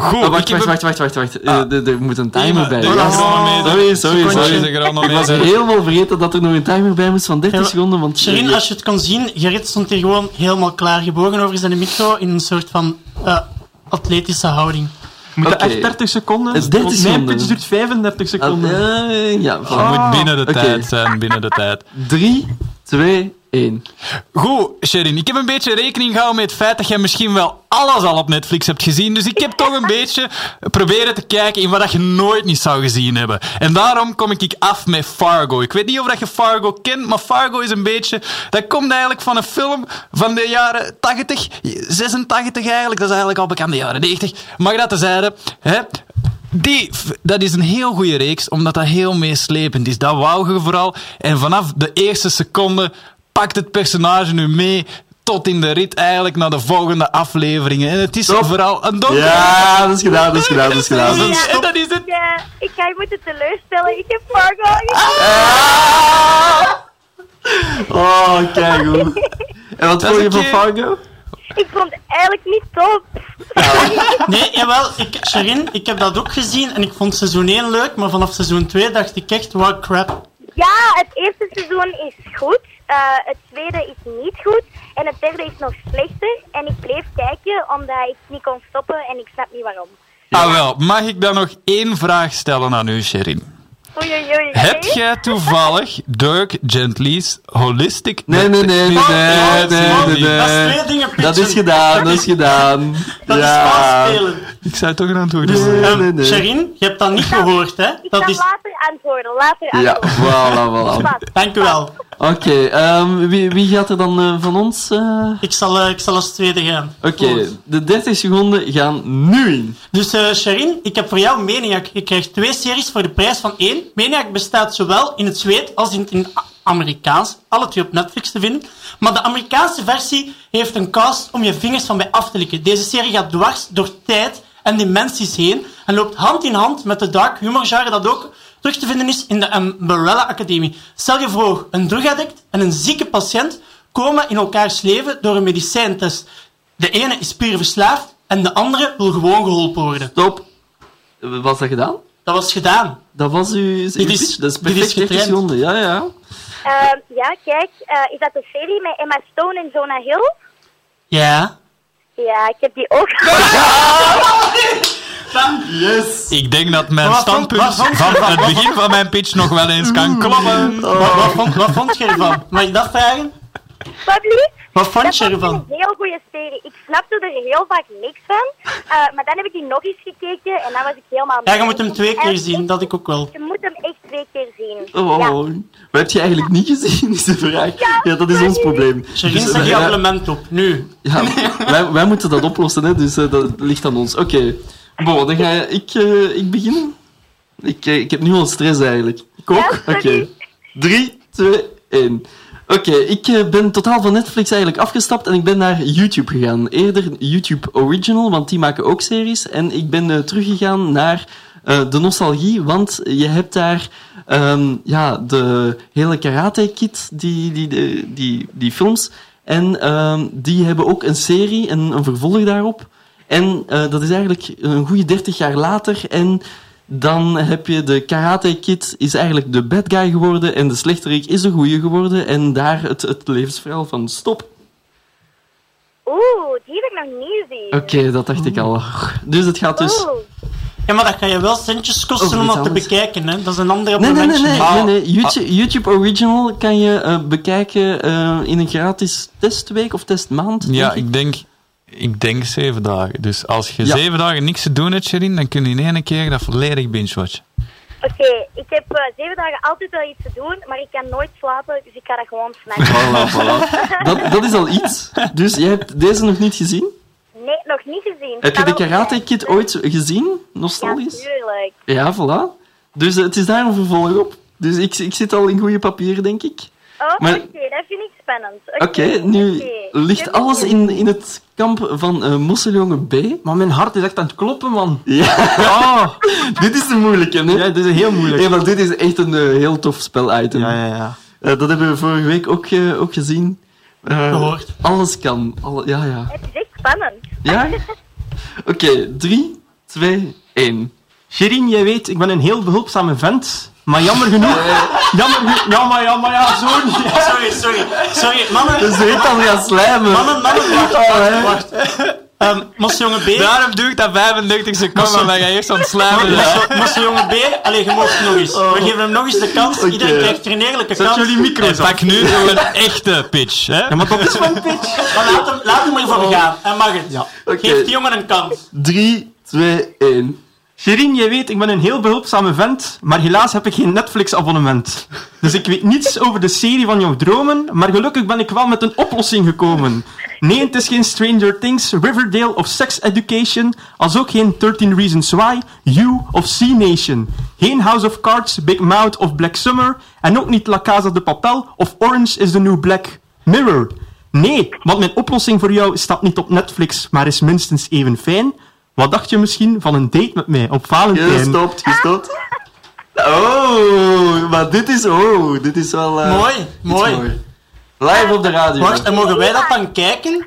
Goed, Oh, wacht, ik wacht, wacht, wacht, wacht. Eh, Ah. Er moet een timer bij. de Ja. Sorry, sorry, sorry. Ik was helemaal vergeten dat er nog een timer bij moest van 30 Ja, seconden. Want Sherin, als je het kon zien, Gerrit stond hier gewoon helemaal klaar gebogen over zijn micro in een soort van eh, atletische houding. Moet Oké. echt 30 seconden. Het is 30 want Mijn seconden. pitch duurt 35 seconden. Eh, ja, Je moet binnen de tijd zijn, binnen de tijd. 3, 2, 1. Goed, Sherin, ik heb een beetje rekening gehouden met het feit dat jij misschien wel alles al op Netflix hebt gezien. Dus ik heb toch een beetje proberen te kijken in wat je nooit niet zou gezien hebben. En daarom kom ik af met Fargo. Ik weet niet of je Fargo kent, maar Fargo is een beetje... Dat komt eigenlijk van een film van de jaren 80, 86 eigenlijk. Dat is eigenlijk al bekend de jaren 90. Maar dat tezijde, hè... Die, dat is een heel goede reeks, omdat dat heel meeslepend is. Dat wou je vooral. En vanaf de eerste seconde pakt het personage nu mee tot in de rit eigenlijk naar de volgende afleveringen. En het is vooral een donker... Ja, dat is gedaan, dat is gedaan, dat is gedaan. Ja. En dat is het. Ja, ik ga je moeten teleurstellen. Ik heb Fargo gezien. Oh, kijk goed. En wat vond je van Fargo? Ik vond het eigenlijk niet top. Nee, jawel, ik, Sherin, ik heb dat ook gezien en ik vond seizoen 1 leuk, maar vanaf seizoen 2 dacht ik echt, wow, crap. Ja, het eerste seizoen is goed. Eh, het tweede is niet goed. En het derde is nog slechter. En ik bleef kijken omdat ik niet kon stoppen en ik snap niet waarom. Ah wel, mag ik dan nog één vraag stellen aan u, Sherin? Oei, oei, oei. Heb jij toevallig Dirk Gently's Holistic... Nee, nee, nee, nee, nee, nee, nee, nee. Dat is twee dingen pitchen. Dat is gedaan, dat is gedaan. Dat is ja. spelen. Ik zou toch een antwoord Nee, hebben. Nee, nee. Sherin, je hebt dat niet gehoord, hè? Ik Dat is... later antwoorden. Later Ja, antwoorden. voilà, voilà. Wat? Dank u wel. Oké, ehm, wie, wie gaat er dan eh, van ons? eh? Ik zal, eh, ik zal als tweede gaan. Oké, de 30 seconden gaan nu in. Dus Sherin, ik heb voor jou Maniac. Je krijgt twee series voor de prijs van één. Maniac bestaat zowel in het Zweed als in het Amerikaans. Alle twee op Netflix te vinden. Maar de Amerikaanse versie heeft een cast om je vingers van bij af te likken. Deze serie gaat dwars door tijd en dimensies heen en loopt hand in hand met de dark humor genre dat ook terug te vinden is in de Umbrella Academie. Stel je voor, een drugaddict en een zieke patiënt komen in elkaars leven door een medicijntest. De ene is puur verslaafd en de andere wil gewoon geholpen worden. Stop. Was dat gedaan? Dat was gedaan. Dat was uw, uw is-? Dat is dit is perfect 30 getraind. seconden. Ja, ja. Ehm, ja, kijk. eh, is dat de serie met Emma Stone en Jonah Hill? Ja. Ja, ik heb die ook. Yes. Ik denk dat mijn Wat standpunt wat vond je van het begin van mijn pitch nog wel eens kan kloppen. Wat, wat, vond, wat vond je ervan? Mag ik dat vragen? Wat lief? Wat vond Dat je ervan? een heel goede serie. Ik snapte er heel vaak niks van. Eh, maar dan heb ik die nog eens gekeken en dan was ik helemaal... Ja, je moet hem twee keer zien, dat ik ook wel. Je moet hem echt twee keer zien. Oh, Ja. wat heb je eigenlijk niet gezien, is de vraag. Ja, dat is ons probleem. Sherin, Dus, zeg eh, je abonnement op, nu. ja, wij, wij moeten dat oplossen, hè, dus eh, dat ligt aan ons. Oké. Bon, dan ga ik, eh, ik beginnen. Ik, eh, ik heb nu al stress eigenlijk. Ik ook? Ja, Oké. sorry. 3, 2, 1. Oké, ik eh, ben totaal van Netflix eigenlijk afgestapt en ik ben naar YouTube gegaan. Eerder YouTube Original, want die maken ook series. En ik ben teruggegaan naar de nostalgie, want je hebt daar ehm, ja, de hele Karate Kid, die, die, die, die, die films. En ehm, die hebben ook een serie, een, een vervolg daarop. En eh, dat is eigenlijk een goede 30 jaar later. En dan heb je de Karate Kid is eigenlijk de bad guy geworden en de slechterik is de goeie geworden. En daar het, het levensverhaal van stop. Oeh, die heb ik nog niet gezien. Oké, dat dacht ik al. Dus het gaat dus... Oeh. Ja, maar dat kan je wel centjes kosten om dat te bekijken, hè. Dat is een andere Nee, nee, nee, nee, nee, nee. YouTube, YouTube Original kan je eh, bekijken eh, in een gratis testweek of testmaand. Ja, ik denk, ik denk zeven dagen. Dus als je Ja. zeven dagen niks te doen hebt, Sherin, dan kun je in één keer dat volledig binge-watchen. Oké, ik heb eh, zeven dagen altijd wel iets te doen, maar ik kan nooit slapen, dus ik ga dat gewoon snakken. Voilà, voilà. Dat, dat is al iets. Dus jij hebt deze nog niet gezien? Nee, nog niet gezien. Heb je de Karate. Kid ooit gezien? Ja, Nostalgisch? tuurlijk. Ja, voilà. Dus eh, het is daar een vervolg op. Dus ik, ik zit al in goede papieren, denk ik. Oh, Maar- oké, dat vind ik spannend. Oké, nu ligt alles in, in het kamp van eh Mosseljongen B? Maar mijn hart is echt aan het kloppen, man. Ja. Oh, dit is de moeilijke, hè? ja, dit is heel moeilijk. Ja, maar dit is echt een eh, heel tof spel-item. Ja, ja, ja. Eh, dat hebben we vorige week ook, eh, ook gezien. Eh, Gehoord. Alles kan. Alle, ja, ja. Het is echt spannend. Ja? Oké, drie, twee, één. Shirin, jij weet, ik ben een heel behulpzame vent. Maar jammer genoeg... Jammer jammer, jammer, ja, ja, sorry. Sorry, sorry. Mannen... Dus weet dan gaan slijmen. Mannen, mannen, wacht, wacht, ah, wacht. Um, B... Daarom ik dat 35 seconden, dan ga je eerst aan het slijmen. Mosjonge B, allee, je mocht nog eens. Oh. We geven hem nog eens de kans. Iedereen krijgt er een eerlijke kans. Zet jullie micro's Pak nu zo een echte pitch, hè. Ja, maar toch is van pitch. laat hem, laat hem ervoor oh. gaan. Hij mag het. Geef die jongen een kans. 3, 2, 1... Gerien, jij weet, ik ben een heel behulpzame vent, maar helaas heb ik geen Netflix-abonnement. Dus ik weet niets over de serie van jouw dromen, maar gelukkig ben ik wel met een oplossing gekomen. Nee, het is geen Stranger Things, Riverdale of Sex Education, als ook geen 13 Reasons Why, You of Sea Nation. Geen House of Cards, Big Mouth of Black Summer, en ook niet La Casa de Papel of Orange is the New Black Mirror. Nee, want mijn oplossing voor jou staat niet op Netflix, maar is minstens even fijn... Wat dacht je misschien van een date met mij op Valentijn? Gestopt, gestopt. Oh, maar dit is, oh, dit is wel... eh, Mooi, mooi. Live op de radio. Wacht, en mogen wij dat dan kijken?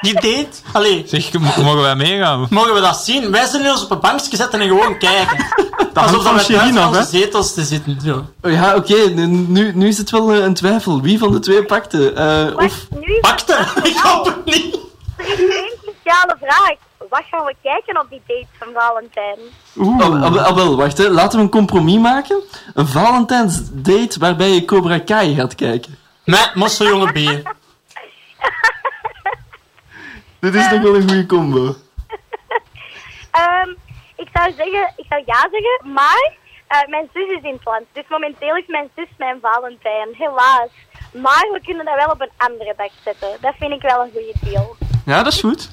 Die date? Allee, Zeg, mogen wij meegaan? mogen we dat zien? Wij zullen ons op een bankje zetten en gewoon kijken. hangt Alsof dat we af, onze zetels te zitten. Zo. Oh ja, oké, nu, nu, nu is het wel eh, een twijfel. Wie van de twee pakte? Eh, of... Nu Pakte? Ik hoop het niet. er is één cruciale vraag. Wat gaan we kijken op die date van Valentijn? Oh, wel- wacht, hè. laten we een compromis maken. Een Valentijnsdate waarbij je Cobra Kai gaat kijken. Met Mosseljongen B. Dit is toch wel een goede combo. Ehm, ik zou zeggen, ik zou ja zeggen, maar eh, mijn zus is in het land. Dus momenteel is mijn zus mijn Valentijn, helaas. Maar we kunnen dat wel op een andere dag zetten. Dat vind ik wel een goede deal. Ja, dat is goed.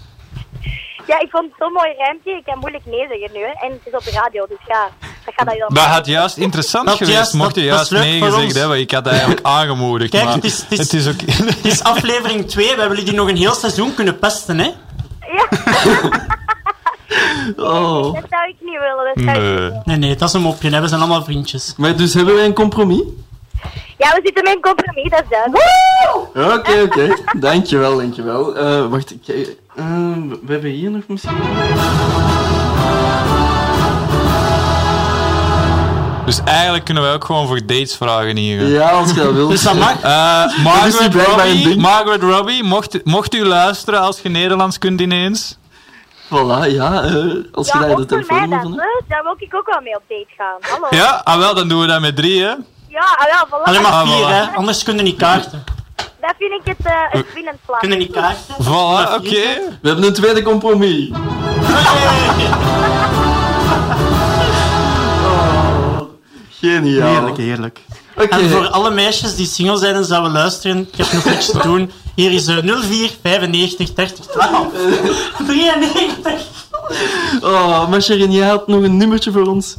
Ja, ik vond het zo'n mooi ruimte. Ik kan moeilijk nee zeggen nu. Hè. En het is op de radio, dus ja, dat gaat dat wel. Dat had juist interessant Dat geweest, juist- mocht je juist nee gezegd hebben. Ik had dat eigenlijk aangemoedigd, Kijk, maar het is- het is- het is ook... Het is aflevering 2. We hebben jullie nog een heel seizoen kunnen pesten, hè? Ja, Oh. dat zou ik niet willen. Dat zou ik niet Nee. willen. Nee, nee, dat is een mopje. Hè. We zijn allemaal vriendjes. Maar dus hebben wij een compromis? Ja, we zitten met een compromis, dat is duidelijk. Oké, oké. Dankjewel, dankjewel. Eh wacht, ik, eh, we hebben hier nog misschien... Dus eigenlijk kunnen we ook gewoon voor dates vragen hier. Ja, als je dat wilt. Dus dat mag. Eh, Margaret, Robbie. Margaret Robbie, mocht, mocht u luisteren als je Nederlands kunt ineens? Voilà, ja. eh, als je Ja, daar de voor mij telefoonnummer dan. van hebt. hè. Daar wil ik ook wel mee op date gaan. Hallo. Ja, ah, wel, dan doen we dat met drie, hè? Ja, ah, ja, voilà. Alleen maar Ah, vier, voilà. hè? Anders kunnen niet kaarten. Dat vind ik het, uh, het winnend plan. Kunnen niet kaarten. Voilà, oké. We hebben een tweede compromis. Oh, geniaal. Heerlijk, heerlijk. Oké. En voor alle meisjes die single zijn en zouden luisteren, ik heb nog niks te doen. Hier is eh, 04 95 30 12 93. Oh, maar Sharon, jij had nog een nummertje voor ons.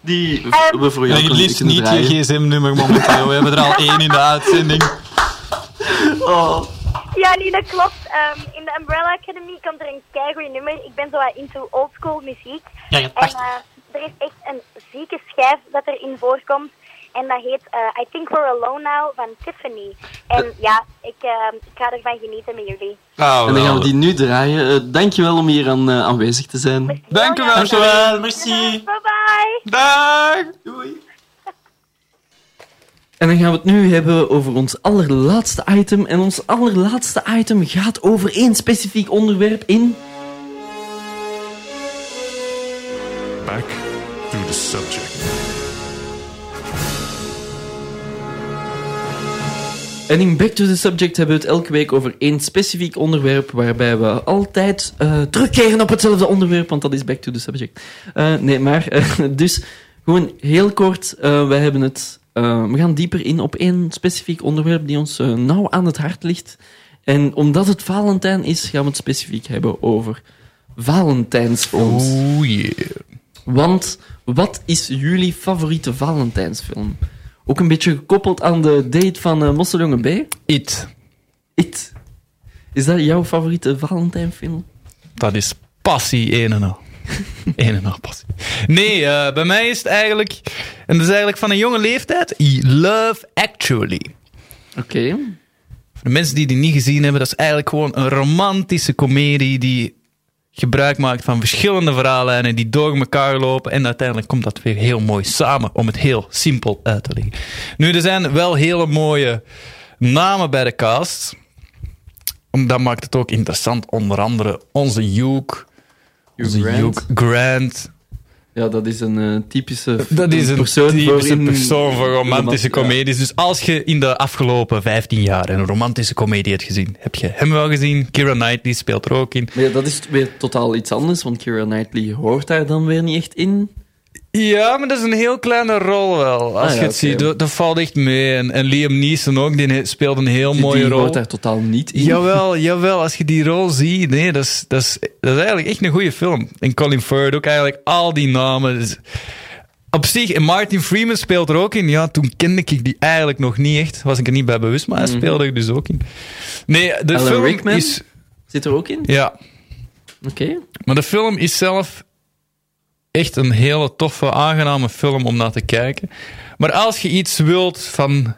Die Ehm, we voor jou Nee, kunnen, liefst niet draaien. je gsm-nummer momenteel. We hebben er al één in de uitzending. Oh. Ja, nee, dat klopt. Ehm, in de Umbrella Academy komt er een keigoed nummer. Ik ben zo wat into oldschool muziek. Ja, hebt En echt. eh, er is echt een zieke schijf dat erin voorkomt. En dat heet eh, I Think We're Alone Now van Tiffany. En ja, ik, ehm, ik ga ervan genieten met jullie. Oh, En dan gaan we die nu draaien. Eh, dankjewel om hier aan, eh, aanwezig te zijn. Dank u wel. Dankjewel, merci. Bye bye. Dag! En dan gaan we het nu hebben over ons allerlaatste item. En ons allerlaatste item gaat over één specifiek onderwerp in... Back to the subject. En in Back to the Subject hebben we het elke week over één specifiek onderwerp, waarbij we altijd eh, terugkeren op hetzelfde onderwerp, want dat is Back to the Subject. Eh, nee, maar eh, dus gewoon heel kort, wij hebben het, eh, we gaan dieper in op één specifiek onderwerp die ons eh, nauw aan het hart ligt. En omdat het Valentijn is, gaan we het specifiek hebben over Valentijnsfilms. Oh yeah. Want wat is jullie favoriete Valentijnsfilm? Ook een beetje gekoppeld aan de date van uh, Mosseljongen B. It. It. Is dat jouw favoriete Valentijnfilm? Dat is passie, een en al. een en al passie. Nee, eh, bij mij is het eigenlijk... En dat is eigenlijk van een jonge leeftijd. Love Actually. Oké. Voor de mensen die die niet gezien hebben, dat is eigenlijk gewoon een romantische komedie die gebruik maakt van verschillende verhaallijnen die door elkaar lopen. En uiteindelijk komt dat weer heel mooi samen, om het heel simpel uit te leggen. Nu, er zijn wel hele mooie namen bij de cast. Dat maakt het ook interessant. Onder andere onze Hugh. Hugh Grant. Ja, dat is een eh, typische Dat is een persoon typische persoon voor romantische Ja. comedies. Dus als je in de afgelopen 15 jaar een romantische comedie hebt gezien, heb je hem wel gezien. Kira Knightley speelt er ook in. Maar ja, dat is weer totaal iets anders, want Keira Knightley hoort daar dan weer niet echt in. Ja, maar dat is een heel kleine rol wel. Als Ah, je het ziet, dat, dat valt echt mee. En, en Liam Neeson ook, die speelt een heel Die, mooie die rol. hoort daar totaal niet in. Jawel, jawel, als je die rol ziet, nee, dat is, dat is, dat is eigenlijk echt een goede film. En Colin Firth ook eigenlijk, al die namen. Dus op zich, en Martin Freeman speelt er ook in. Ja, toen kende ik die eigenlijk nog niet echt. Was ik er niet bij bewust, maar hij Mhm. speelde er dus ook in. Nee, de Alan film Rickman? is... Zit er ook in? Ja, Oké. maar de film is zelf echt een hele toffe, aangename film om naar te kijken. Maar als je iets wilt van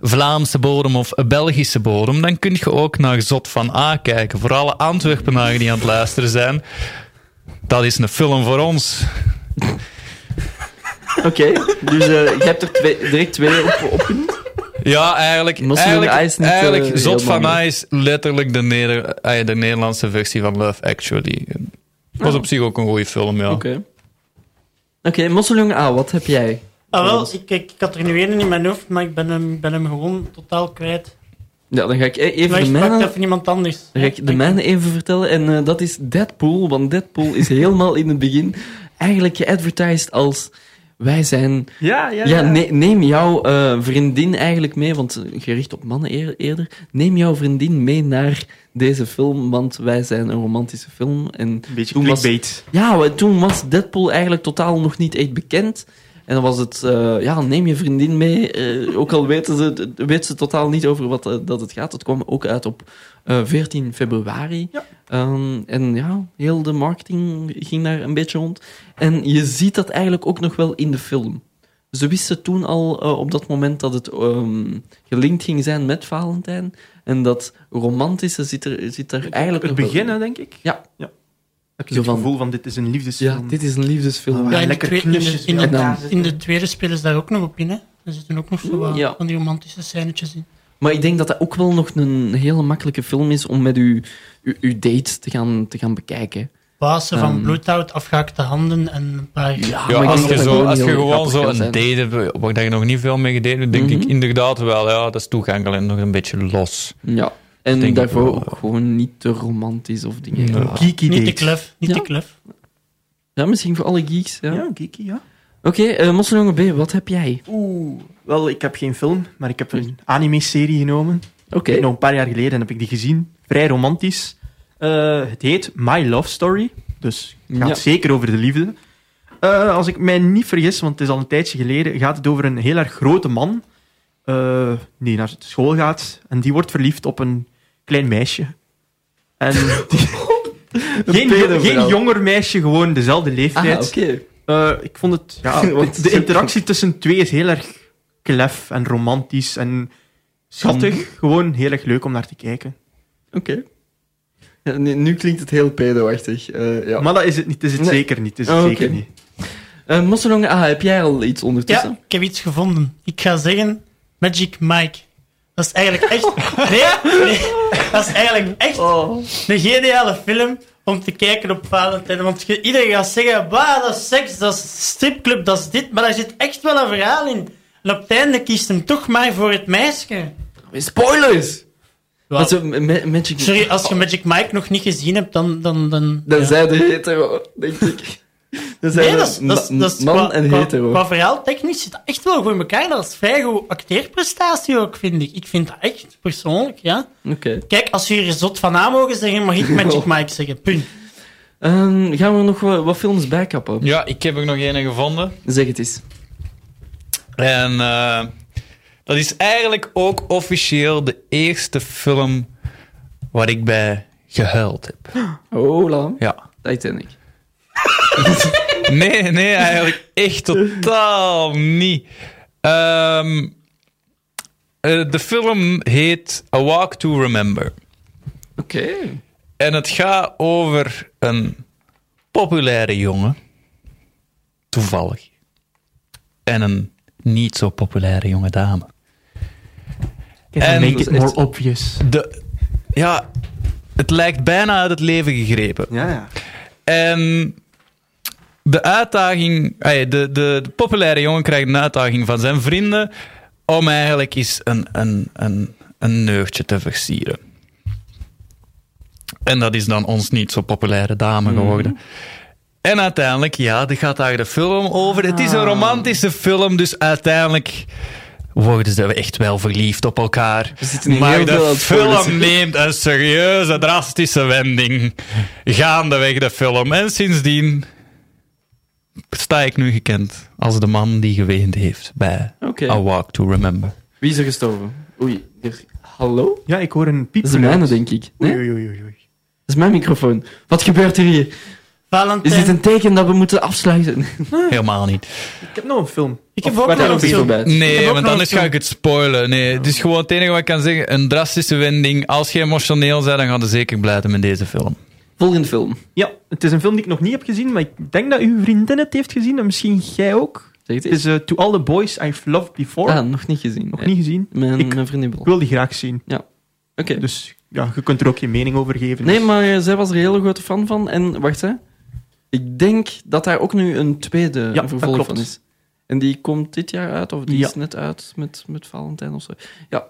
Vlaamse bodem of Belgische bodem, dan kun je ook naar Zot van A kijken. Voor alle Antwerpenaren die aan het luisteren zijn. Dat is een film voor ons. Oké, dus eh, je hebt er twee, direct twee op, opgenoemd. Ja, eigenlijk, eigenlijk, niet, eh, Zot van A is letterlijk de, Neder eh, de Nederlandse versie van Love Actually. Het was Oh. op zich ook een goede film, ja. Oké. Oké, Mosseljong A, wat heb jij? Ah, wel, ik, ik, ik had er nu één in mijn hoofd, maar ik ben hem, ben hem gewoon totaal kwijt. Ja, dan ga ik e- even de mijne, even iemand anders. dan ga ik de mijne even vertellen. En eh, dat is Deadpool, want Deadpool is helemaal in het begin eigenlijk geadvertised als... Wij zijn Ja, ja, Ja, ne- neem jouw eh, vriendin eigenlijk mee, want eh, gericht op mannen eer- eerder. Neem jouw vriendin mee naar deze film, want wij zijn een romantische film. En Een beetje toen was, ja, toen was Deadpool eigenlijk totaal nog niet echt bekend. En dan was het, eh, ja, neem je vriendin mee. ook al weten ze, weten ze totaal niet over wat dat het gaat. Het kwam ook uit op eh, 14 februari. Ja. Ehm, en ja, heel de marketing ging daar een beetje rond. En je ziet dat eigenlijk ook nog wel in de film. Ze wisten toen al eh, op dat moment dat het ehm, gelinkt ging zijn met Valentijn. En dat romantische zit er, zit er eigenlijk Het nog wel begin, in. hè, denk ik. Ja. Heb je Zo het van- gevoel van dit is een Ja, liefdesfilm? dit is een liefdesfilm. Ah, Ja, in de, lekker in, de, in, de, in de tweede spelen daar ook nog op in. Hè. Er zitten ook nog zo wat Ja. van die romantische scènetjes in. Maar ik denk dat dat ook wel nog een hele makkelijke film is om met uw, uw, uw date te gaan, te gaan bekijken. Basen van Ehm. bloedhout, afgehaakte handen en een paar... Ja, als je, zo, gewoon als je gewoon zo een date hebt waar je nog niet veel mee gedaan hebt, denk Mhm. ik inderdaad wel, ja, dat is toegankelijk en nog een beetje los. Ja. En daarvoor wel, ook gewoon niet te romantisch of dingen. Ja. Geeky Niet te klef, niet Ja. te klef. Ja, misschien voor alle geeks. Ja. Ja, geeky, ja. Oké, eh Mosseljongen B, wat heb jij? Oeh, wel, ik heb geen film, maar ik heb een anime-serie genomen. Oké. Nog een paar jaar geleden heb ik die gezien. Vrij romantisch. Eh, het heet My Love Story. Dus het gaat Ja. zeker over de liefde. Eh, als ik mij niet vergis, want het is al een tijdje geleden, gaat het over een heel erg grote man eh, die naar school gaat en die wordt verliefd op een klein meisje. En die- geen, jonger meisje, gewoon dezelfde Ah, leeftijd. Eh, ik vond het... Ja, de, de interactie tussen twee is heel erg klef en romantisch en schattig. Gewoon heel erg leuk om naar te kijken. Oké. Ja, nu, nu klinkt het heel pedo-achtig. eh, ja. Maar dat is het niet. Het is het Nee. zeker niet. Het is het Oh, zeker niet. Eh, A, heb jij al iets ondertussen? Ja, ik heb iets gevonden. Ik ga zeggen Magic Mike. Dat is eigenlijk echt... Nee, nee. Dat is eigenlijk echt Oh. een geniale film om te kijken op Valentijn. Want iedereen gaat zeggen, bah, dat is seks, dat is stripclub, dat is dit. Maar daar zit echt wel een verhaal in. En op het einde kiest hem toch maar voor het meisje. Spoilers! Wat? Zo, Magic... Sorry, als je Magic Mike nog niet gezien hebt, dan... dan, dan Dan ja. zijn de hetero, denk ik. Zijn Nee, de dat is, dat is, ma- dat is man qua, en qua- hetero. Qua verhaal technisch zit dat echt wel goed in elkaar. Dat is vrij goed acteerprestatie ook, vind ik. Ik vind dat echt, persoonlijk, ja. Oké. Kijk, als jullie er zot van aan mogen zeggen, mag ik Magic Mike zeggen. Punt. Ehm, gaan we nog wat, wat films bijkappen? Ja, ik heb er nog een gevonden. Zeg het eens. En eh, dat is eigenlijk ook officieel de eerste film waar ik bij gehuild heb. Oh, la. Ja. Titanic. Nee, nee, eigenlijk echt totaal niet. Ehm, eh, de film heet A Walk to Remember. Oké. En het gaat over een populaire jongen, toevallig, en een niet zo populaire jonge dame. En make it more obvious. De, ja, het lijkt bijna uit het leven gegrepen. Ja, ja. En de uitdaging, ey, de, de, de populaire jongen krijgt een uitdaging van zijn vrienden om eigenlijk eens een, een, een, een neugtje te versieren. En dat is dan ons niet zo populaire dame geworden. En uiteindelijk, ja, er gaat daar de film over. Het is een romantische film, dus uiteindelijk worden ze echt wel verliefd op elkaar. Maar de film neemt een serieuze, drastische wending gaandeweg de film. En sindsdien sta ik nu gekend als de man die geweend heeft bij. A Walk to Remember. Wie is er gestorven? Oei. er- Hallo? Ja, ik hoor een piep. Dat is de mijne, denk ik. Nee? Oei, oei, oei, oei. Dat is mijn microfoon. Wat gebeurt er hier? Is Valentijn. dit een teken dat we moeten afsluiten? Helemaal niet. Ik heb nog een film. Ik heb Of ook nog een film. heb Nee, want anders ga ik het spoilen. Nee, het is gewoon het enige wat ik kan zeggen. Een drastische wending. Als je emotioneel bent, dan ga je zeker blijven met deze film. Volgende film. Ja, het is een film die ik nog niet heb gezien, maar ik denk dat uw vriendin het heeft gezien en misschien jij ook. Zeg het is eh, To All the Boys I've Loved Before. Ah, nog niet gezien. nog niet gezien. Mijn, Ik- mijn vriendin wil die graag zien. Oké. Dus ja, je kunt er ook je mening over geven. Nee, Dus- maar eh, zij was er een hele grote fan van. En wacht, hè. Ik denk dat daar ook nu een tweede Ja, vervolg van is. En die komt dit jaar uit, of die Ja. is net uit met, met Valentijn of zo. Ja.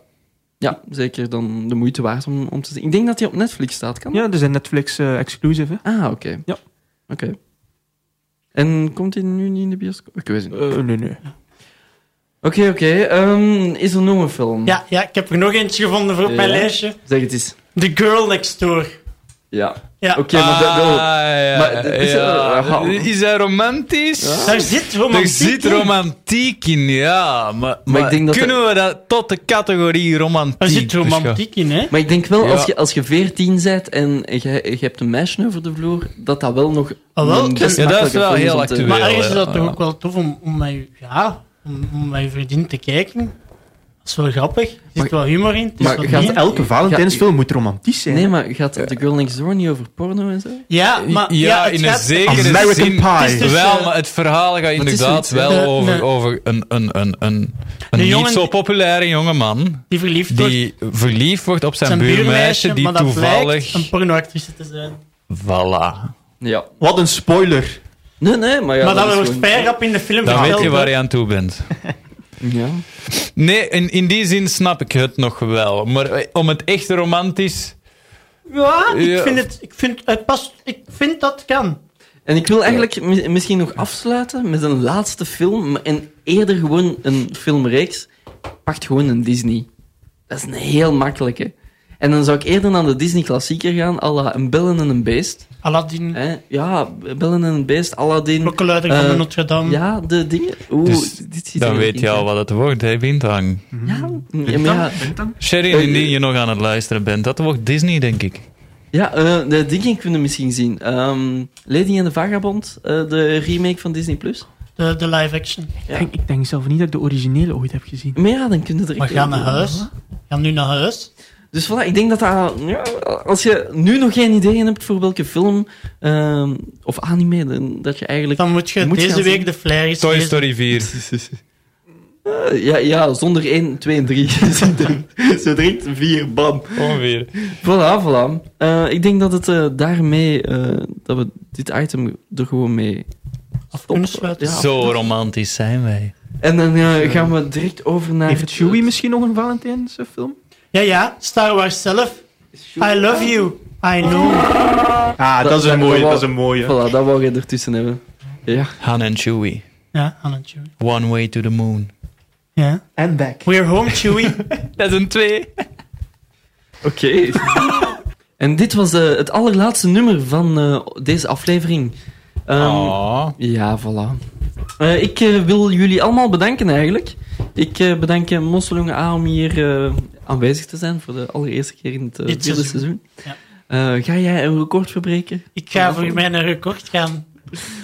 Ja, zeker dan de moeite waard om, om te zien. Ik denk dat die op Netflix staat, kan Ja, is een Netflix eh, exclusive. hè. Ah, oké. Ja. Oké. En komt die nu niet in de bioscoop? Ik weet het niet. Eh, nee, nee. Oké, oké. Ehm, is er nog een film? Ja, ja, ik heb er nog eentje gevonden voor op mijn lijstje. Zeg het eens. The Girl Next Door. Ja. Ja. Oké, maar dat... Ah, maar is, ja. is hij romantisch? Ja. Daar zit Er romantiek zit in. romantiek in, ja. Maar, maar, ik denk dat kunnen we dat tot de categorie romantiek Er zit romantiek in, hè? Maar ik denk wel, Ja. als, je, als je 14 bent en je, je hebt een meisje over de vloer, dat dat wel nog Ah, wel, een best ja, dat is wel heel te- actueel. Maar ergens is dat ja. toch ook wel tof om, om, met, je- ja, om, om met je vriendin te kijken. Dat is wel grappig. Er Maar- zit wel humor in. Het maar gaat meer. Elke Valentijnsfilm moet romantisch zijn. Nee, maar gaat The Girl Next Door niet over porno en zo? Ja, maar... ja, het in een gaat- zekere American zin Pie. Dus, wel, eh, maar het verhaal gaat inderdaad zoiets, wel hè? over, Nee. over een, een, een, een, een Een jongen niet zo populaire jonge man Die verliefd wordt die verliefd wordt op zijn, zijn buurmeisje die toevallig... een pornoactrice te zijn. Voilà. Ja. Wat een spoiler. Nee, nee, maar ja... maar dat is wordt vrij rap in de film Dan weet je waar je aan toe bent. Ja. Nee, in, in die zin snap ik het nog wel. Maar eh, om het echt romantisch... Ja, ik Ja. vind het... Ik vind, het past, ik vind dat kan. En ik wil eigenlijk mi- misschien nog afsluiten met een laatste film, maar- en eerder gewoon een filmreeks. Pakt gewoon een Disney. Dat is een heel makkelijke. En dan zou ik eerder naar de Disney-klassieker gaan, à la Een Bellen en een Beest. Aladdin? Ja, Bellen en een Beest, Aladdin. klokkenluider van Eh, de Notre Dame. Ja, de dingen. Oeh, Dus dit ziet Dan er weet je al wat het wordt, hè, Bintang. Ja, ja, maar ja, Sherry, Eh, indien je nog aan het luisteren bent, dat wordt Disney, denk ik. ja eh, de dingen kunnen we misschien zien. Ehm, Lady en de Vagabond, eh, de remake van Disney+. Plus. De, de live action. Ja. Ik, denk, ik denk zelf niet dat ik de originele ooit heb gezien. Maar ja, dan kunnen we We direct... gaan naar huis. Gaan nu naar huis. Dus voilà, ik denk dat dat... Ja, als je nu nog geen ideeën hebt voor welke film ehm, of anime, dan, dat je eigenlijk... Dan moet je Moet deze week zien. de flyer eens Toy. Story 4. eh, ja, ja, zonder 1, 2 en 3. Zo direct 4, bam. Ongeveer. Voilà, voilà. Eh, ik denk dat het eh, daarmee... eh, dat we dit item er gewoon mee Af kunnen sluiten. Ja. Zo romantisch zijn wij. En dan gaan we direct over naar... Heeft Chewie misschien nog een Valentijnsfilm? Ja, ja. Star Wars zelf. I love you. I know. Ah, dat, Dat- is een dat- mooie. dat Dat is een mooie. Voilà, dat wou je ertussen hebben. Ja. Han en Chewie. Ja, Han en Chewie. One way to the moon. Ja. And back. We're home, Chewie. Dat is een twee. Oké. en dit was eh, het allerlaatste nummer van eh, deze aflevering. Ehm, Oh. Ja, voilà. Eh, ik wil jullie allemaal bedanken eigenlijk. Ik eh, bedank uh, Mosseljonge A om hier eh, aanwezig te zijn voor de allereerste keer in het eh, Dit vierde seizoen. seizoen. Eh, ga jij een record verbreken? Ik ga voor mijn record gaan.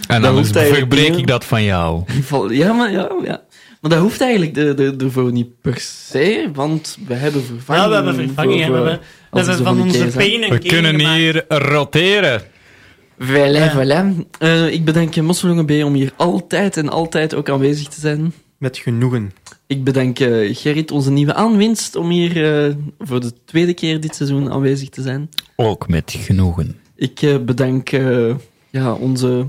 En Dat dan verbreek ik dat van jou. Ja, maar, ja, ja. maar dat hoeft eigenlijk de, de, ervoor niet per se, want we hebben vervanging. Ja, we hebben vervanging. voor, hè. we eh, hebben, we van onze keer zijn. pain en We kunnen gemaakt. hier roteren. Voilà, Ja. voilà. Eh, ik bedank Mosselongen B om hier altijd en altijd ook aanwezig te zijn. Met genoegen. Ik bedank eh, Gerrit, onze nieuwe aanwinst, om hier eh, voor de tweede keer dit seizoen aanwezig te zijn. Ook met genoegen. Ik eh, bedank ja, onze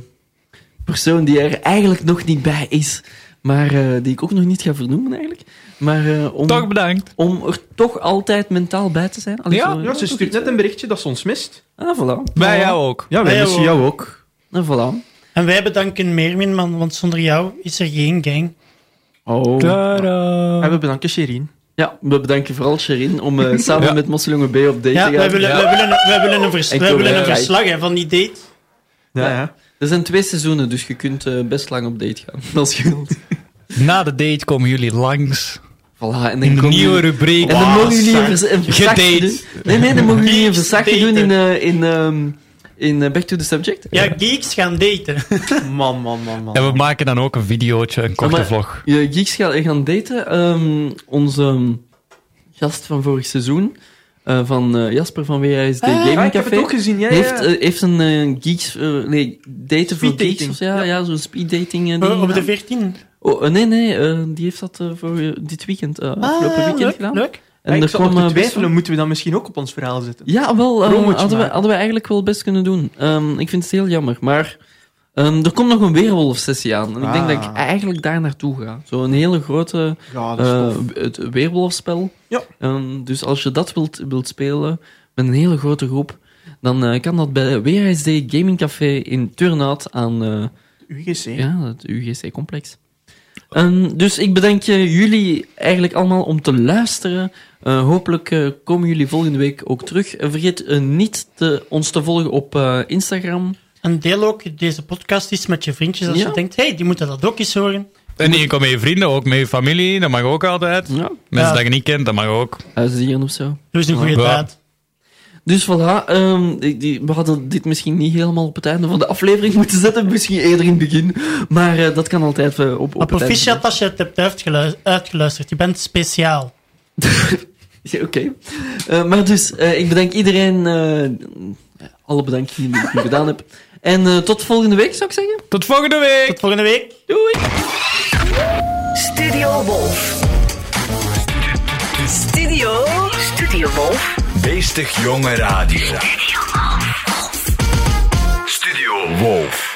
persoon die er eigenlijk nog niet bij is, maar eh, die ik ook nog niet ga vernoemen eigenlijk. Maar eh, om, Toch bedankt. om er toch altijd mentaal bij te zijn. Allee, Ja, zo, Ja, ze stuurt net een berichtje dat ze ons mist. Ah, voilà. Bij jou ook. Ja, wij Wij missen ook. jou ook. Ah, voilà. En wij bedanken Meermin, man, want zonder jou is er geen gang. Oh. En we bedanken Sherine. Ja, we bedanken vooral Sherin om eh, samen Ja. met Mosseljongen B op date Ja, te wij gaan. willen, Ja. wij willen, wij willen een, vers, wij willen een Correct. verslag hè, van die date. Ja, Ja. ja. Er zijn twee seizoenen, dus je kunt eh, best lang op date gaan, als je wilt. Na de date komen jullie langs. Voilà, en In dan komen nieuwe rubriek. En dan mogen jullie een, vers- een verzakje Gedate. doen. Nee, nee, dan mogen jullie een verzakje doen in, eh, in, ehm, in eh, Back to the Subject. Ja, geeks gaan daten. Man, man, man, man. En we maken dan ook een videootje, een korte maar- vlog. Je geeks gaan, gaan daten. Ehm, onze ehm, gast van vorig seizoen, eh, van eh, Jasper van WASD Ah, Gaming ik heb het Café, ook gezien. Ja, ja, heeft, ja. heeft een geeks... eh, nee, daten voor geeks of. Ja, Ja. ja zo'n speed dating. eh, Oh, op de gedaan. 14. Oh, nee, nee, die heeft dat voor dit weekend, eh, afgelopen weekend Ah, leuk, gedaan. leuk. Ja, En ik er zat nog kwam te best twijfelen, moeten we dan misschien ook op ons verhaal zetten? Ja, wel, eh, hadden, we, hadden we eigenlijk wel best kunnen doen. Ehm, ik vind het heel jammer, maar ehm, er komt nog een weerwolf-sessie aan. En ik denk dat ik Ah. eigenlijk daar naartoe ga. Zo'n hele grote Ja, het weerwolfspel. Ja. Ehm, dus als je dat wilt, wilt spelen met een hele grote groep, dan eh, kan dat bij WSD Gaming Café in Turnhout aan UGC. ja, het UGC-complex. Dus ik bedank eh, jullie eigenlijk allemaal om te luisteren. Eh, hopelijk eh, komen jullie volgende week ook terug. En vergeet eh, niet te, ons te volgen op eh, Instagram. En deel ook deze podcast eens met je vriendjes als Ja. je denkt, hey, die moeten dat ook eens horen. En niet enkel met je vrienden, ook met je familie. Dat mag ook altijd. Ja, Mensen Ja. dat je niet kent, dat mag ook. huisdieren of zo. Doe eens een goede Ja. daad. Dus voilà, ehm, we hadden dit misschien niet helemaal op het einde van de aflevering moeten zetten. Misschien eerder in het begin. Maar eh, dat kan altijd op, op Maar het einde. proficiat als je het hebt uitgelu- uitgeluisterd. Je bent speciaal. Ja, Oké. Eh, maar dus, eh, ik bedank iedereen. eh, alle bedankingen die ik nu gedaan heb. En eh, tot volgende week, zou ik zeggen. Tot volgende week! Tot volgende week. Doei! Studio Wolf. Studio. Studio Wolf. Beestig jonge radio. Studio Wolf.